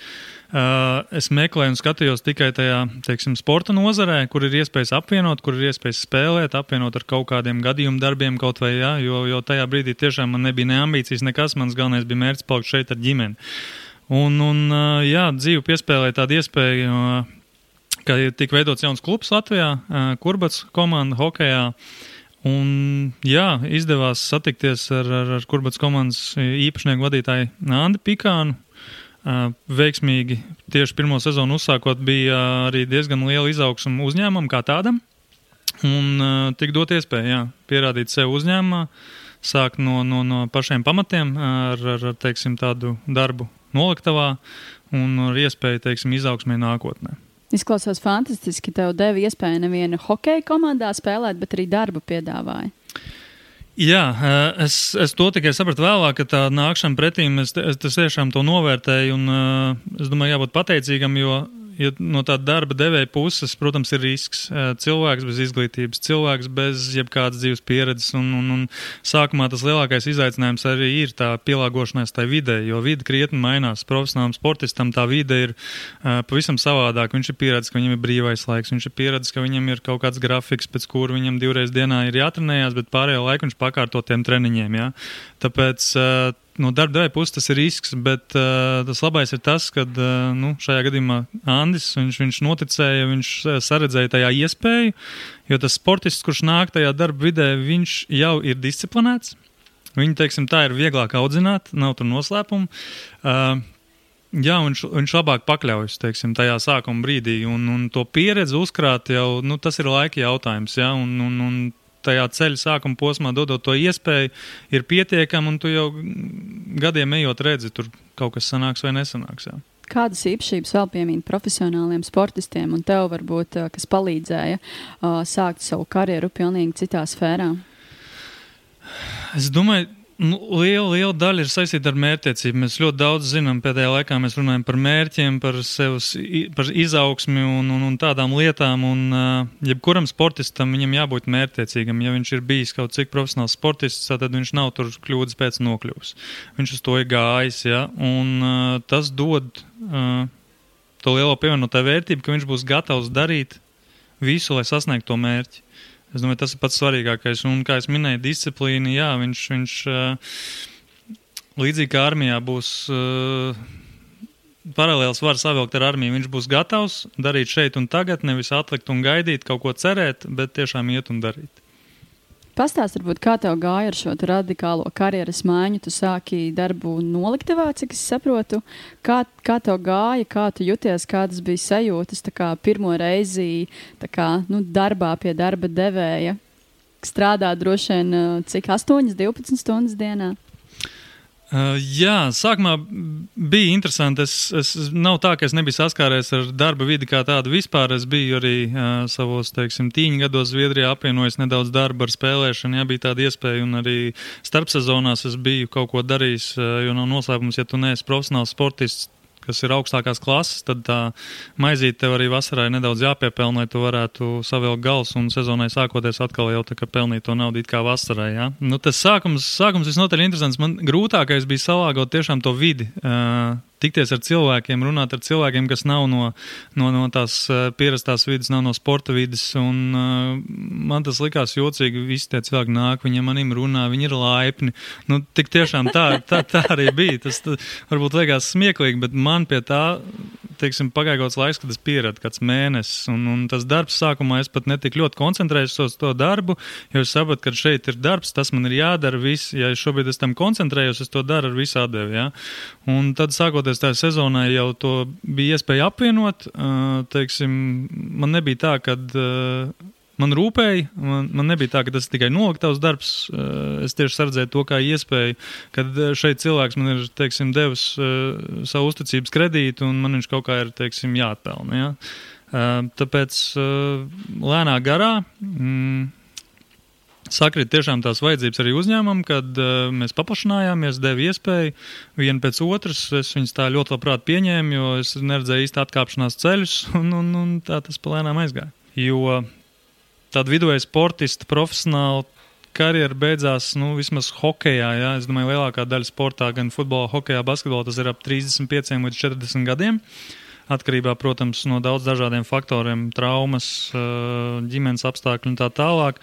es meklēju un skatījos tikai tajā, teiksim, sporta nozarē, kur ir iespējas apvienot, kur ir iespējas spēlēt, apvienot ar kaut kādiem gadījumu darbiem kaut vai, jā, jo, jo tajā brīdī tiešām man nebija ne ambīcijas, nekas, mans galvenais bija mērķis palikt šeit ar ģimeni. Un, un jā, dzīve piespēlēja tādu iespēju, ka tika veidots jauns klubs Latvijā, Kurbats komanda hokejā. Un, jā, izdevās satikties ar, ar, ar Kurbats komandas īpašnieku vadītāju Andi Pikānu. Uh, veiksmīgi tieši pirmo sezonu uzsākot, bija arī diezgan liela izaugsme uzņēmumam kā tādam. Un tik dot iespēju jā, pierādīt sev uzņēmumā, sākt no, no, no pašiem pamatiem ar, ar teiksim, tādu darbu noliktavā un ar iespēju teiksim, izaugsmē nākotnē. Izklausās fantastiski. Tev deva iespēju nevienu hokeja komandā spēlēt, bet arī darbu piedāvāja. Jā, eh, es, es to tikai sapratu vēlāk, ka tā nākšana pretīm, es, es, tiešām to novērtēju, un uh, es domāju, jābūt pateicīgam, jo jo no tā darba devēja puses, protams, ir risks. Cilvēks bez izglītības, cilvēks bez jebkādas dzīves pieredzes, un, un, un sākumā tas lielākais izaicinājums arī ir tā pielāgošanās tai videi, jo vide krietni mainās. Profesionālam sportistam tā vide ir uh, pavisam savādāka. Viņš ir pieredzējis, ka viņam ir brīvais laiks, viņš ir pieredzējis, ka viņam ir kaut kāds grafiks, pēc kura viņam divreiz dienā ir jātrenējās, bet pārējo laiku viņš pakārto tiem treniņiem. Ja? Tāpēc uh, no darba devēja puses tas ir risks, bet uh, tas labais ir tas, ka uh, nu, šajā gadījumā Andris viņš, viņš noticēja, viņš saredzēja tajā iespēju, jo tas sportists, kurš nāk tajā darba vidē, viņš jau ir disciplinēts. Viņu, teiksim, tā ir vieglāk audzināt, nav tur noslēpumu. Uh, Jā, viņš, viņš labāk pakļaujas teiksim, tajā sākuma brīdī, un, un to pieredzi uzkrāt jau nu, tas ir laika jautājums. Ja? Un, un, un tajā ceļa sākuma posmā, dodot to iespēju, ir pietiekami, un tu jau gadiem ejot redzi, tur kaut kas sanāks vai nesanāks. Jā. Kādas īpašības vēl piemīt profesionāliem sportistiem, un tev varbūt, kas palīdzēja sākt savu karjeru pilnīgi citā sfērā? Es domāju, Nu, liela, liela daļa ir saistīta ar mērķtiecību. Mēs ļoti daudz zinām, pēdējā laikā mēs runājam par mērķiem, par sevis, par izaugsmi un, un, un tādām lietām. Un, uh, jebkuram sportistam viņam jābūt mērķtiecīgam. Ja viņš ir bijis kaut cik profesionāls sportists, tad viņš nav tur kļūdas pēc nokļūs. Viņš uz to ir gājis, ja, un uh, tas dod uh, to lielo pievienoto vērtību, ka viņš būs gatavs darīt visu, lai sasniegtu to mērķi. Es domāju, tas ir pats svarīgākais. Un, kā jau minēju, disciplīna, jā, viņš, viņš līdzīgi kā armijā būs paralēls var savilkt ar armiju. Viņš būs gatavs darīt šeit un tagad, nevis atlikt un gaidīt, kaut ko cerēt, bet tiešām iet un darīt. Pastāst, varbūt, kā tev gāja ar šo radikālo karjeras maiņu. Tu sāki darbu noliktavā, cik es saprotu. Kā, kā tev gāja, kā tu jūties, kādas bija sajūtas kā pirmo reizi kā, nu, darbā pie darba devēja? Strādāt droši vien cik 8, 12 stundas dienā? Uh, jā, sākumā bija interesanti. Es, es nav tā, ka es nebiju saskāries ar darba vidi kā tādu vispār. Es biju arī uh, savos, teiksim, tīņa gados Zviedrijā apvienojis nedaudz darba ar spēlēšanu. Jā, bija tāda iespēja, un arī starpsezonās es biju kaut ko darījis, uh, jo nav noslēpums, ja tu neesi profesionāls sportists, kas ir augstākās klases, tad tā maizīte tev arī vasarā ir nedaudz jāpiepelnē, lai tu varētu savilkt gals un sezonai sākoties atkal jau tā kā pelnīt to naudu kā vasarai. Ja? Nu, tas sākums, sākums visnotaļ interesants. Man grūtākais bija salāgot tiešām to vidi. Uh, tikties ar cilvēkiem, runāt ar cilvēkiem, kas nav no, no, no tās uh, pierastās vidas, nav no sporta vidas. Un, uh, man tas likās jocīgi. Visi tie cilvēki nāk, viņi manim runā, viņi ir laipni. Nu, tik tiešām tā, tā, tā arī bija. Tas tā, varbūt liekas smieklīgi, bet man pie tā teiksim, pagāja kaut kāds laiks, kad es pieradu, kāds mēnesis. Un, un tas darbs sākumā es pat netik ļoti koncentrējos uz to darbu, jo es sapratu, ka šeit ir darbs, tas man ir jādara. Viss, ja šobrīd es tam koncentrējos, es to daru ar visu atdevi. Ja? Un tad, sākoties tajā sezonā, jau to bija iespēja apvienot. Teiksim, man nebija tā, ka man rūpēja. Man, man nebija tā, ka tas tikai noliktavs darbs. Es tieši sardzēju to kā iespēju, kad šeit cilvēks man ir teiksim, devis savu uzticības kredītu, un man viņš kaut kā ir teiksim, jāatpelna. Ja? Tāpēc lēnā garā. Mm, Sakrit tiešām tās vajadzības arī uzņēmumam, kad uh, mēs paplašinājāmies, deva iespēju vienu pēc otras. Es viņus tā ļoti labprāt pieņēmu, jo es neredzēju īsti atkāpšanās ceļus, [LAUGHS] un, un, un tā tas palēnām aizgāja. Jo tāda viduvēja sportista, profesionāla karjera beidzās nu, vismaz hokeja. Ja? Es domāju, lielākā daļa sportā, gan futbolā, hokeja, basketbolā, tas ir ap 35 līdz 40 gadiem. Atkarībā, protams, no daudz dažādiem faktoriem, traumas, ģimenes apstākļu un tā tālāk.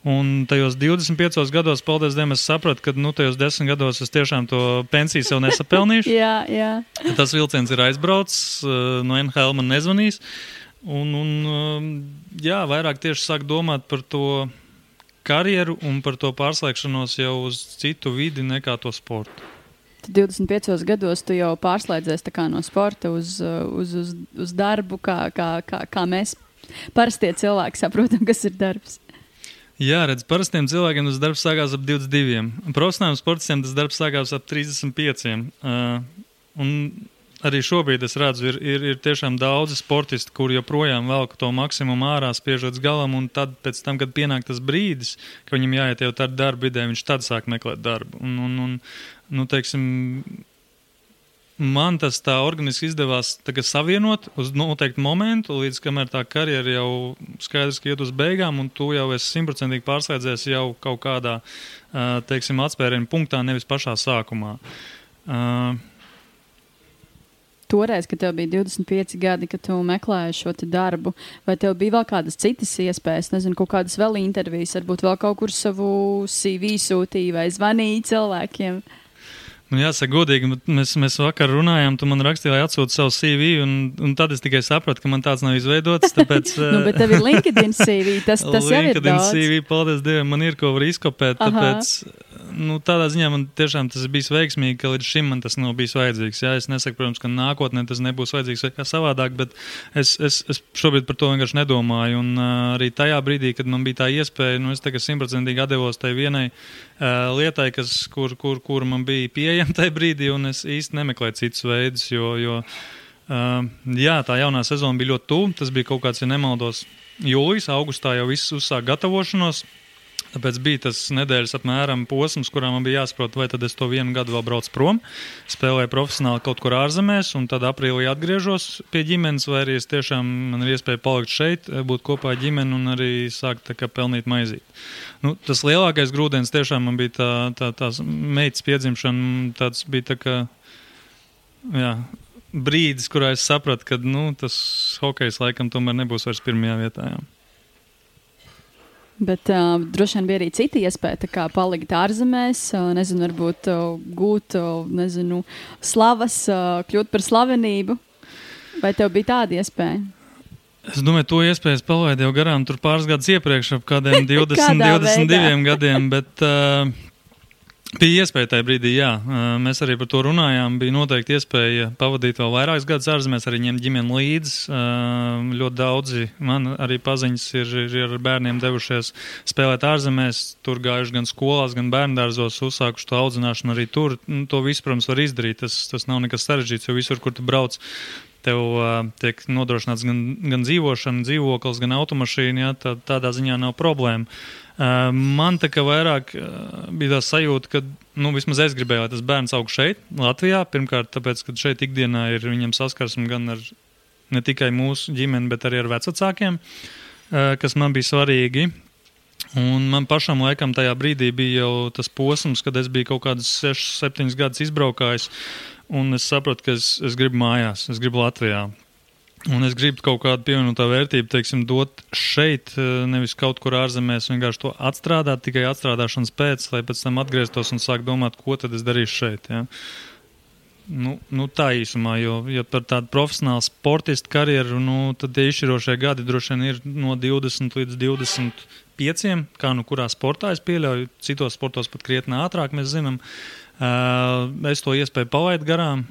Un tajos 25 gados, paldies Dievam, es sapratu, ka nu, tajos 10 gados es tiešām to pensiju sev nesapelnīšu. [LAUGHS] jā, jā. Tas vilciens ir aizbraucis, no NHL man nezvanīs. Uh, Un, un um, jā, vairāk tieši sāk domāt par to karjeru un par to pārslēgšanos jau uz citu vidi nekā to sportu. Tad 25 gados tu jau pārslēdzies no sporta uz, uz, uz, uz darbu, kā, kā, kā, kā mēs parastie cilvēki saprotam, kas ir darbs. Jā, redz, parastiem cilvēkiem tas darbs sākās ap 22. Profesionāliem sportistiem tas darbs sākās ap 35. Uh, un arī šobrīd es redzu, ir, ir, ir tiešām daudzi sportisti, kuri joprojām velk to maksimumu ārā, spiežot līdz galam, un tad, tam, kad pienāk tas brīdis, ka viņam jāiet jau tādā darba vidē, viņš tad sāk meklēt darbu. Un, un, un, nu, teiksim, man tas tā organiski izdevās savienot uz noteiktu momentu, līdz kamēr tā karjera jau skaidrs, ka iet uz beigām, un tu jau esi simtprocentīgi pārslēdzies jau kaut kādā, teiksim, atspērienu punktā, nevis pašā sākumā. Uh, toreiz, kad tev bija 25 gadi, kad tu meklēji šo darbu, vai tev bija vēl kādas citas iespējas, nezinu, kaut kādas vēl intervijas, varbūt vēl kaut kur savu CV sūtīja vai zvanīja cilvēkiem? Nu, jāsaka, godīgi, mēs, mēs vakar runājām, tu man rakstīji, lai atsūtu savu CV, un, un tad es tikai sapratu, ka man tāds nav izveidots. Tāpēc, [LAUGHS] nu, bet tev ir LinkedIn CV, tas, tas jau ir daudz. CV, paldies Dievam, man ir ko var izkopēt, tāpēc nu, tādā ziņā man tiešām tas ir bijis veiksmīgi, ka līdz šim man tas nav bijis vajadzīgs. Jā, es nesaku, protams, ka nākotnē tas nebūs vajadzīgs vai kā savādāk, bet es, es, es šobrīd par to vienkārši nedomāju. Un uh, arī tajā brīdī, kad man bija tā iespēja, nu, es tagad simtprocentīgi atdevos tai vienai uh, lietai, kas, kur, kur, kur man bija pieejama tajā brīdī, un es īsti nemeklēju citus veidus, jo, jo uh, jā, tā jaunā sezona bija ļoti tuvu. Tas bija kaut kāds, ja nemaldos, jūlijas, augustā jau viss uzsāk gatavošanos. Tāpēc bija tas nedēļas apmēram posms, kurā man bija jāsaprot, vai tad es to vienu gadu vēl braucu prom, spēlēju profesionāli kaut kur ārzemēs, un tad aprīlī atgriežos pie ģimenes, vai arī es tiešām man ir iespēja palikt šeit, būt kopā ar ģimeni un arī sākt kā, pelnīt maizīt. Nu, tas lielākais grūdienis tiešām man bija tā, tā, tās meitas piedzimšana, tāds bija tā kā, jā, brīdis, kurā es sapratu, ka nu, tas hokejs laikam tomēr nebūs vairs pirmajā vietā. Jā. Bet uh, droši vien bija arī cita iespēja, kā palikt ārzemēs, uh, nezinu, varbūt uh, gūt, uh, nezinu, slavas, uh, kļūt par slavenību. Vai tev bija tāda iespēja? Es domāju, to iespējas palaidu jau garām tur pāris gadus iepriekš, ap kādiem [LAUGHS] 20, 22 gadiem. Bet, uh, Bija iespēja tajā brīdī, jā. Mēs arī par to runājām. Bija noteikti iespēja pavadīt vēl vairākus gadus ārzemēs, arī ņemt ģimeni līdzi. Ļoti daudzi man arī paziņas ir, ir ar bērniem devušies spēlēt ārzemēs. Tur gājuši gan skolās, gan bērndārzos, uzsākuši to audzināšanu arī tur. Nu, to visu, protams, var izdarīt. Tas, tas nav nekas sarežģīts, jo visur, kur tu brauc, tev uh, tiek nodrošināts gan, gan dzīvošana, dzīvoklis, gan automašīna. Jā, tā, tādā ziņā nav problēma. Uh, man tā kā vairāk bija tā sajūta, ka nu, vismaz es gribēju, lai tas bērns aug šeit, Latvijā. Pirmkārt, tāpēc, ka šeit ikdienā ir viņam saskarsme gan ar ne tikai mūsu ģimeni, bet arī ar vecākiem, kas man bija svarīgi. Un man pašam laikam tajā brīdī bija jau tas posms, kad es biju kaut kādus 6, 7 gadus izbraukājis, un es sapratu, ka es, es gribu mājās, es gribu Latvijā. Un es gribu kaut kādu pievienotā vērtību, teiksim, dot šeit, eh, nevis kaut kur ārzemēs, vienkārši to atstrādāt tikai atstrādāšanas pēc, lai pēc tam atgrieztos un sāk domāt, ko tad es darīšu šeit. Ja? Nu, nu tā īsumā, jo, jo par tādu profesionālu sportistu karjeru, nu, tad tie izšķirošie gadi droši vien ir no 20 līdz 25, kā nu kurā sportā es pieļauju, citos sportos pat krietni ātrāk mēs zinām. Uh, Es to iespēju palaidu garām.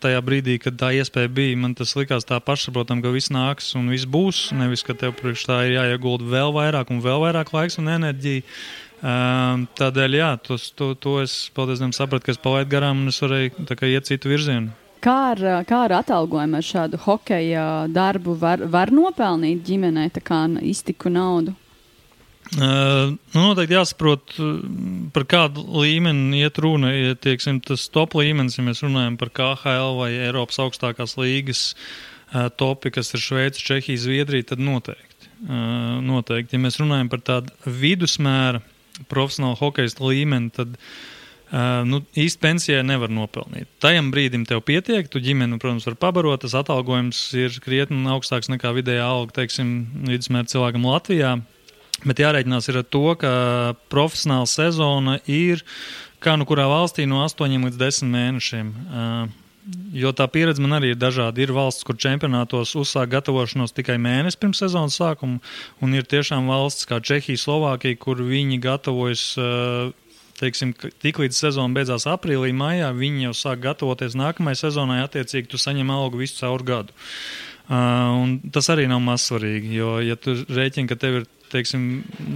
Tajā brīdī, kad tā iespēja bija, man tas likās tā pašsaprotami, ka viss nāks un viss būs. Nevis, ka tev priekš tā ir jāiegulda vēl vairāk un vēl vairāk laiks un enerģija. Tādēļ, jā, tos, to, to es, paldies Dievam, sapratu, ka es palaidu garām un es varēju iet citu virzienu. Kā ar, kā ar atalgojumu, ar šādu hokeja darbu var, var nopelnīt ģimenei iztiku naudu? Nu, noteikti jāsaprot, par kādu līmeni iet runa. Ja tieksim, tas top līmenis, ja mēs runājam par KHL vai Eiropas augstākās uh, topi, kas ir Šveice, Čehija, Zviedrija, tad noteikti. Noteikti. Ja mēs runājam par tādu vidusmēra profesionālu hokeja līmeni, tad nu, īsti pensijai nevar nopelnīt. Tajam brīdim tev pietiek, tu ģimeni, protams, var pabarot. Tas atalgojums ir krietni augstāks nekā vidējā alga, teiksim, vidusmēra cilvēkam Latvijā. Bet jārēķinās ar to, ka profesionāla sezona ir kā nu kurā valstī no 8 līdz 10 mēnešiem. Jo tā pieredze man arī ir dažāda. Ir valsts, kur čempionātos uzsāk gatavošanos tikai mēnesi pirms sezonas sākuma, un ir tiešām valsts kā Čehija, Slovākija, kur viņi gatavojas. Teiksim, tik līdz sezona beidzās aprīlī, maijā, viņi jau sāk gatavoties nākamajai sezonai. Attiecīgi, tu saņem algu visu caur gadu. Uh, tas arī nav mazsvarīgi, jo, ja tu rēķini, ka tev ir teiksim,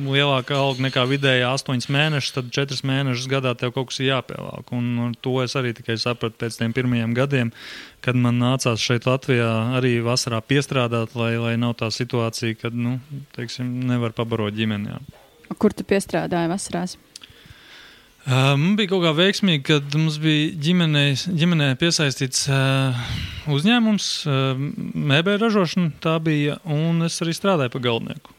lielāka alga nekā vidējā astoņas mēnešus, tad četras mēnešus gadā tev kaut kas ir jāpievelk. Un, un to es arī tikai sapratu pēc tiem pirmajiem gadiem, kad man nācās šeit Latvijā arī vasarā piestrādāt, lai, lai nav tā situācija, kad nu, teiksim, nevar pabarot ģimeni. Jā. Kur tu piestrādāji vasarās? Uh, man bija kaut kā veiksmīgi, kad mums bija ģimenē, ģimenē piesaistīts uh, uzņēmums, uh, mēbēļu ražošana. Tā bija, un es arī strādāju pa galvnieku.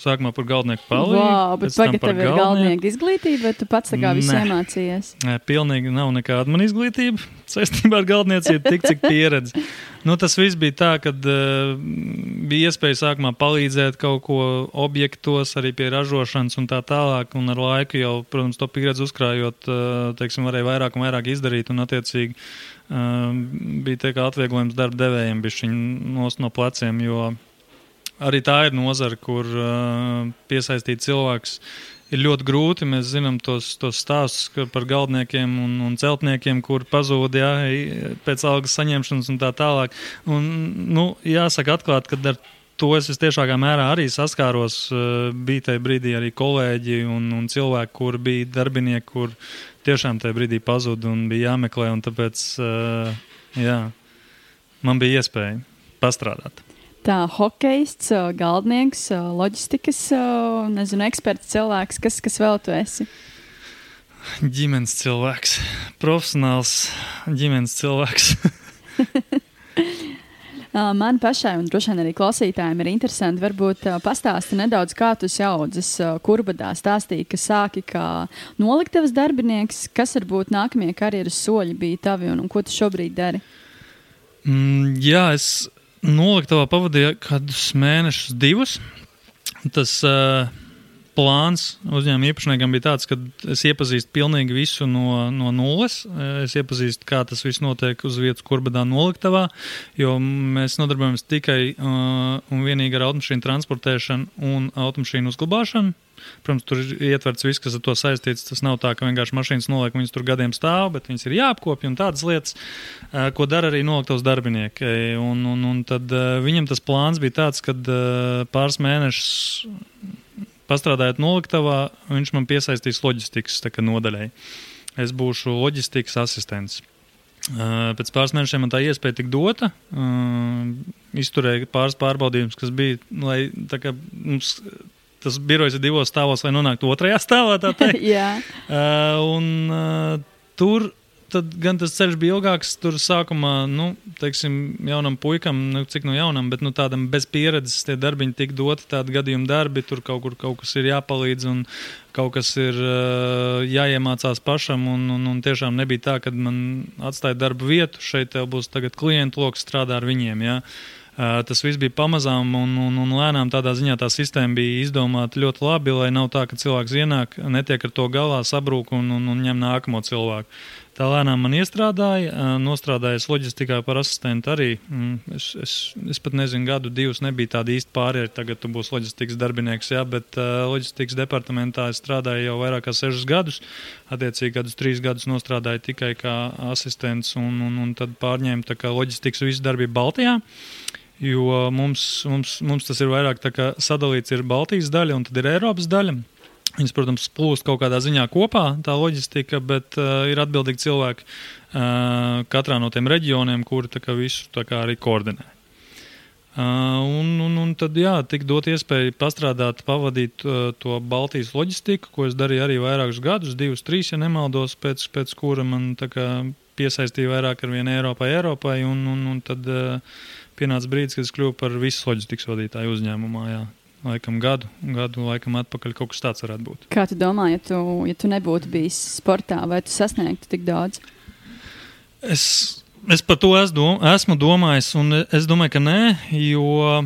Sākumā par galvenieku palīdzību. Wow, bet pagaidi, tev ir galvenieka izglītība, vai tu pats tā kā visu iemācījies? Nē, pilnīgi nav nekāda man izglītība [LAUGHS] saistībā ar galveniecību, tik cik pieredze. Nu, tas viss bija tā, ka uh, bija iespēja sākumā palīdzēt kaut ko objektos, arī pie ražošanas un tā tālāk. Un ar laiku jau, protams, to pieredzi uzkrājot, uh, teiksim, varēja vairāk un vairāk izdarīt. Un, attiecīgi, uh, bija tā kā atvieglojums darba devējiem, šī no pleciem. Jo, arī tā ir nozara, kur uh, piesaistīt cilvēks ir ļoti grūti. Mēs zinām tos, tos stāstus par galdniekiem un, un celtniekiem, kur pazūd jā, pēc algas saņemšanas un tā tālāk. Un, nu, jāsaka atklāti, ka ar to es tiešākā mērā arī saskāros. Uh, bija tajā brīdī arī kolēģi un, un cilvēki, kur bija darbinieki, kur tiešām tajā brīdī pazuda un bija jāmeklē. Un tāpēc uh, jā, man bija iespēja pastrādāt tā hokejs, galdnieks, loģistikas, nezinu, eksperts cilvēks, kas, kas vēl tu esi? Ģimenes cilvēks, profesionāls ģimenes cilvēks. [LAUGHS] Man pašai, un droši vien arī klausītājiem, ir interesanti. Varbūt pastāsti nedaudz, kā tu audzis kurbadā. Stāstīji, ka sāki kā noliktavas darbinieks. Kas varbūt nākamie karjeras soļi bija tavi un, un ko tu šobrīd dari? Mm, jā, es Noliktavā pavadīja kādus mēnešus, divus. Tas uh, plāns uzņēmuma īpašniekam bija tāds, ka es iepazīstu pilnīgi visu no, no nulles. Es iepazīstu, kā tas viss notiek uz vietas, kurbadā noliktavā, jo mēs nodarbojamies tikai uh, un vienīgi ar automašīnu transportēšanu un automašīnu uzglabāšanu. Protams, tur ir ietverts viss, kas ar to saistīts. Tas nav tā, ka vienkārši mašīnas noliek, viņas tur gadiem stāv, bet viņas ir jāapkopja un tādas lietas, ko dara arī noliektos darbinieki. Un, un, un tad viņam tas plāns bija tāds, ka pāris mēnešus pastrādājot noliktavā, viņš man piesaistīs loģistikas nodaļai. Es būšu loģistikas asistents. Pēc pāris mēnešiem man tā iespēja tika dota. Izturēju pāris pārbaudījumus, kas bija, lai kā, mums tas birojs ir divos stāvos, lai nonāktu otrajā stāvā. [LAUGHS] Jā. uh, un uh, tur tad gan tas ceļš bija ilgāks. Tur sākumā, nu, teiksim, jaunam puikam, nu, cik no jaunam, bet nu, tādam bez pieredzes, tie darbiņi tika doti, tādi gadījumi darbi, tur kaut kur kaut kas ir jāpalīdz un kaut kas ir uh, jāiemācās pašam. Un, un, un tiešām nebija tā, ka man atstāja darbu vietu, šeit tev būs tagad klientu lokus, strādā ar viņiem. Ja? Uh, tas viss bija pamazām un, un, un lēnām tādā ziņā tā sistēma bija izdomāta ļoti labi, lai nav tā, ka cilvēks ienāk, netiek ar to galā, sabrūk un, un, un ņem nākamo cilvēku. Tā lēnām man iestrādāja, nostrādājis loģistikā par asistentu arī. Mm, es, es, es pat nezinu, gadu, divus nebija tāda īsta pārēja. Tagad tu būsi loģistikas darbinieks, jā, bet loģistikas departamentā es strādāju jau vairāk kā sešus gadus. Attiecīgi, gadus trīs gadus nostrādāju tikai kā asistents un, un, un tad pārņēmu loģistikas visu darbību Baltijā. Jo mums, mums, mums tas ir vairāk sadalīts, ir Baltijas daļa un tad ir Eiropas daļa. Viņas, protams, plūst kaut kādā ziņā kopā, tā loģistika, bet uh, ir atbildīgi cilvēki uh, katrā no tiem reģioniem, kuri kā, visu kā, arī koordinē. Uh, un, un, un tad, jā, tik dot iespēju pastrādāt, pavadīt uh, to Baltijas loģistiku, ko es darīju arī vairākus gadus, divus, trīs, ja nemaldos, pēc, pēc kura man kā, piesaistīja vairāk ar vienu Eiropai, Eiropai, un, un, un tad uh, pienāca brīdis, kad es kļuvu par visu loģistikas vadītāju uzņēmumā. Jā laikam gadu, gadu laikam atpakaļ kaut kas tāds varētu būt. Kā tu domā, ja tu, ja tu nebūtu bijis sportā, vai tu sasniegtu tik daudz? Es, es par to es dom, esmu domājis, un es domāju, ka nē, jo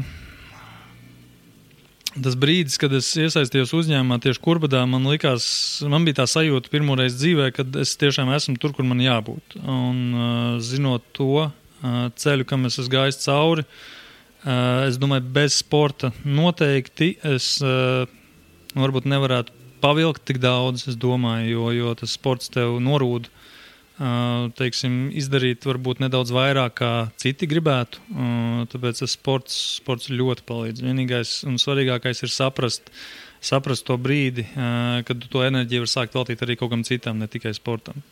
tas brīdis, kad es iesaistījos uzņēmumā tieši kurbadā, man likās, man bija tā sajūta pirmoreiz dzīvē, kad es tiešām esmu tur, kur man jābūt. Un zinot to ceļu, kam es esmu gājis cauri, uh, es domāju, bez sporta noteikti es eh, varbūt nevarētu pavilkt tik daudz, domāju, jo, jo tas sports tev norūda. Uh, teiksim, izdarīt varbūt nedaudz vairāk, kā citi gribētu. Tāpēc tas sports, sports ļoti palīdz. Vienīgais un svarīgākais ir saprast, saprast to brīdi, kad tu to enerģiju var sākt veltīt arī kaut kam citam, ne tikai sportam.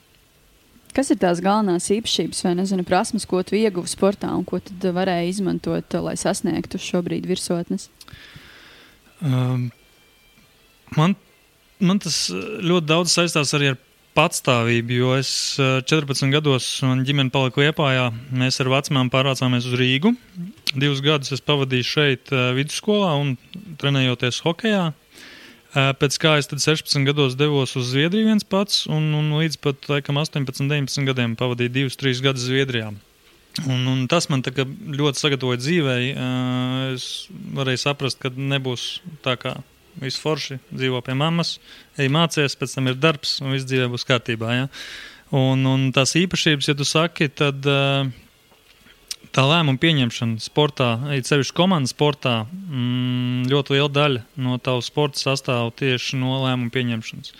Kas ir tās galvenās īpašības vai nezinu, prasmes, ko tu ieguvi sportā un ko tu varēji izmantot, lai sasniegtu šobrīd virsotnes? Um, man, man tas ļoti daudz saistās arī ar patstāvību, jo es 14 uh, gados un ģimene palika Liepājā. Mēs ar vecumām pārvācāmies uz Rīgu. Divus gadus es pavadīju šeit vidusskolā un trenējoties hokejā. Pēc kā es 16 gados devos uz Zviedriju viens pats, un, un līdz pat laikam, 18, 19 gadiem pavadīju 2-3 gadus Zviedrijā. Un, un tas man ļoti sagatavoja dzīvei. Es varēju saprast, ka nebūs tā kā viss forši dzīvo pie mammas, ej mācīties, pēc tam ir darbs, un viss dzīvē būs kārtībā. Ja? Un, un tās īpašības, ja tu saki, tad uh, tā lēmuma pieņemšana sportā, it sevišķi komandas sportā, mm, ļoti liela daļa no tavas sporta sastāv tieši no lēmuma pieņemšanas.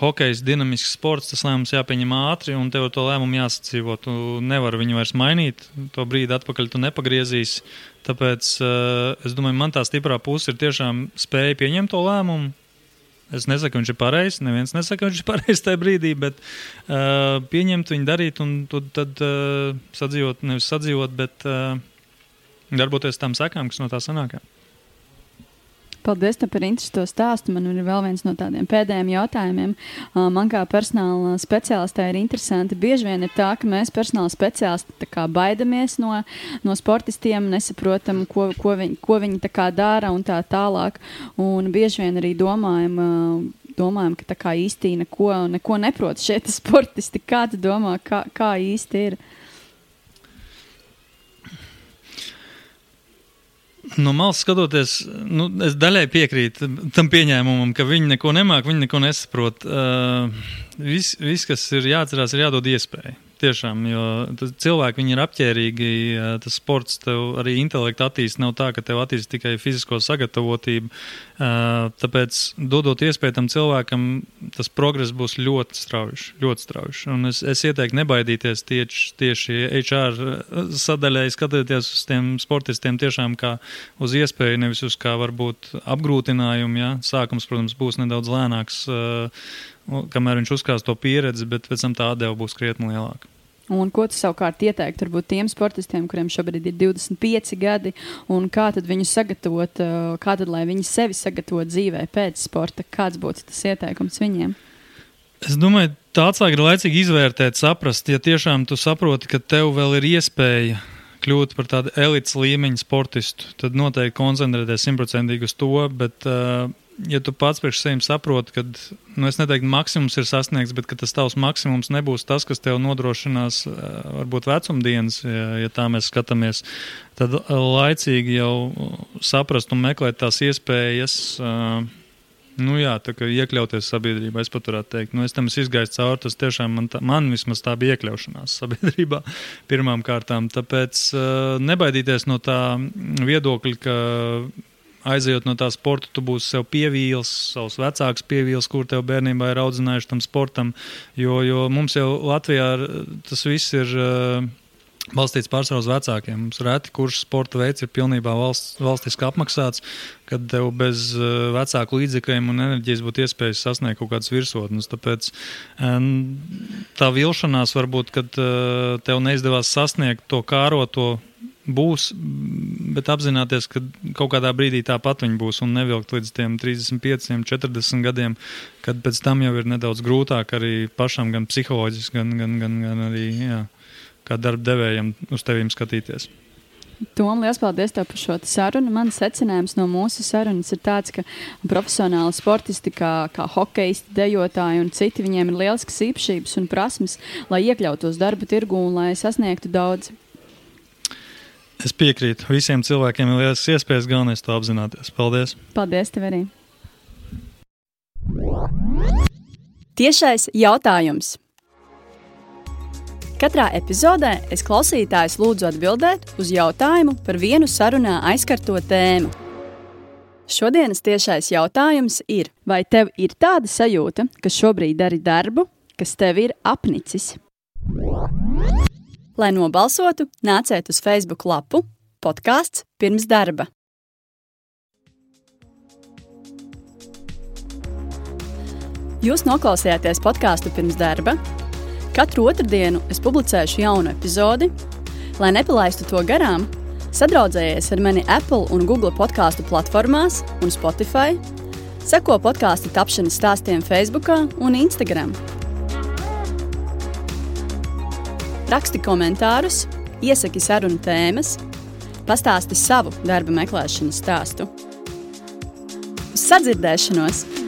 Hokejs, dinamisks sports, tas lēmums jāpieņem ātri, un tev to lēmumu jāsadzīvo. Tu nevari viņu vairs mainīt, to brīdi atpakaļ tu nepagriezīsi. Tāpēc uh, es domāju, man tā stiprā puse ir tiešām spēja pieņemt to lēmumu, Es nesaku, viņš ir pareizs. Neviens nesaka, ka viņš ir pareizs tajā brīdī, bet uh, pieņemt viņu, darīt un tad uh, sadzīvot, nevis sadzīvot, bet uh, darboties tam sekām, kas no tā sanāk. Paldies par interesantu stāstu. Man ir vēl viens no tādiem pēdējiem jautājumiem. Man kā personāla speciālistē ir interesanti. Bieži vien ir tā, ka mēs personāla speciālisti baidamies no, no sportistiem, nesaprotam, ko, ko viņi, ko viņi dara un tā tālāk. Un bieži vien arī domājam, domājam ka tā kā īsti neko, neko neprot šie sportisti. Kā tu domā, kā, kā īsti ir? No malas skatoties, nu, es daļai piekrītu tam pieņēmumam, ka viņi neko nemāk, viņi neko nesaprot. Uh, viss, vis, kas ir jāatcerās, ir jādod iespēju. Tiešām, jo cilvēki ir apģērbīgi, tas sports tev arī intelektu attīstīt. Nav tā, ka tev attīstīs tikai fizisko sagatavotību. Tāpēc, dodot iespēju tam cilvēkam, tas progress būs ļoti strauji. Ļoti strauji. Un es, es ieteiktu nebaidīties tieši, tieši HR sadaļai, skatoties uz tiem sportistiem tiešām kā uz iespēju, nevis uz kā varbūt apgrūtinājumu. Ja? Sākums, protams, būs nedaudz lēnāks kamēr viņš uzkās to pieredzi, bet pēc tam tā atdeva būs krietni lielāka. Un ko tu savukārt ieteiktu varbūt tiem sportistiem, kuriem šobrīd ir 25 gadi, un kā tad viņu sagatavot, kā tad lai viņi sevi sagatavot dzīvē pēc sporta? Kāds būtu tas ieteikums viņiem? Es domāju, tā atslēga ir laicīgi izvērtēt, saprast, ja tiešām tu saproti, ka tev vēl ir iespēja kļūt par tādu elites līmeņa sportistu, tad noteikti koncentrēties simtprocentīgi uz to. Bet, uh, ja tu pats priekš sevis saproti, ka, nu, es neteiktu, maksimums ir sasniegts, bet tas tavs maksimums nebūs tas, kas tev nodrošinās, uh, varbūt vecumdienas, ja, ja tā mēs skatāmies, tad laicīgi jau saprast un meklēt tās iespējas. Uh, Nu jā, tā kā iekļauties sabiedrībā, es pat varētu teikt, nu, es tam izgājis cauri. Tas tiešām man, tā, man vismaz tā bija iekļaušanās [LAUGHS] sabiedrībā pirmām kārtām. Tāpēc nebaidīties no tā viedokļa, ka aizejot no tā sporta, tu būsi sev pievīlis, savus vecākus pievīlis, kur tev bērnībā ir audzinājuši tam sportam. Jo, jo mums jau Latvijā tas viss ir. Uh, balstīts pārsvarā uz vecākiem. Mums reti, kurš sporta veids ir pilnībā valsts, valstiski apmaksāts, kad tev bez uh, vecāku līdzekļiem un enerģijas būtu iespējas sasniegt kaut kādas virsotnes. Tāpēc tā vilšanās varbūt, kad uh, tev neizdevās sasniegt to kāroto. Būs, bet apzināties, ka kaut kādā brīdī tāpat viņi būs un nevilkt līdz 35, 40 gadiem, kad pēc tam jau ir nedaudz grūtāk arī pašam, gan psiholoģiski, gan, gan, gan, gan arī. Jā kā darba devējiem uz tevīm skatīties. Tom, liels paldies tev par šo sarunu. Mans secinājums no mūsu sarunas ir tāds, ka profesionāli sportisti, kā, kā hokeisti, dejotāji un citi, viņiem ir lielisks īpašības un prasmes, lai iekļautos darba tirgu un lai sasniegtu daudz. Es piekrītu. Visiem cilvēkiem ir lielas iespējas, galvenais to apzināties. Paldies! Paldies tev arī! Tiešais jautājums. Katrā epizodē es klausītājus lūdzu atbildēt uz jautājumu par vienu sarunā aizkarto tēmu. Šodienas tiešais jautājums ir, vai tev ir tāda sajūta, ka šobrīd dari darbu, kas tev ir apnicis? Lai nobalsotu, nāciet uz Facebook lapu podkāsts pirms darba. Jūs noklausījāties podkāstu pirms darba Katru otrdienu es publicēšu jaunu epizodi. Lai nepalaistu to garām, sadraudzējies ar mani Apple un Google podkāstu platformās un Spotify. Seko podkāstu tapšanas stāstiem Facebook un Instagram. Raksti komentārus, iesaki sarunu tēmas, pastāsti savu darba meklēšanas stāstu. Uz sadzirdēšanos!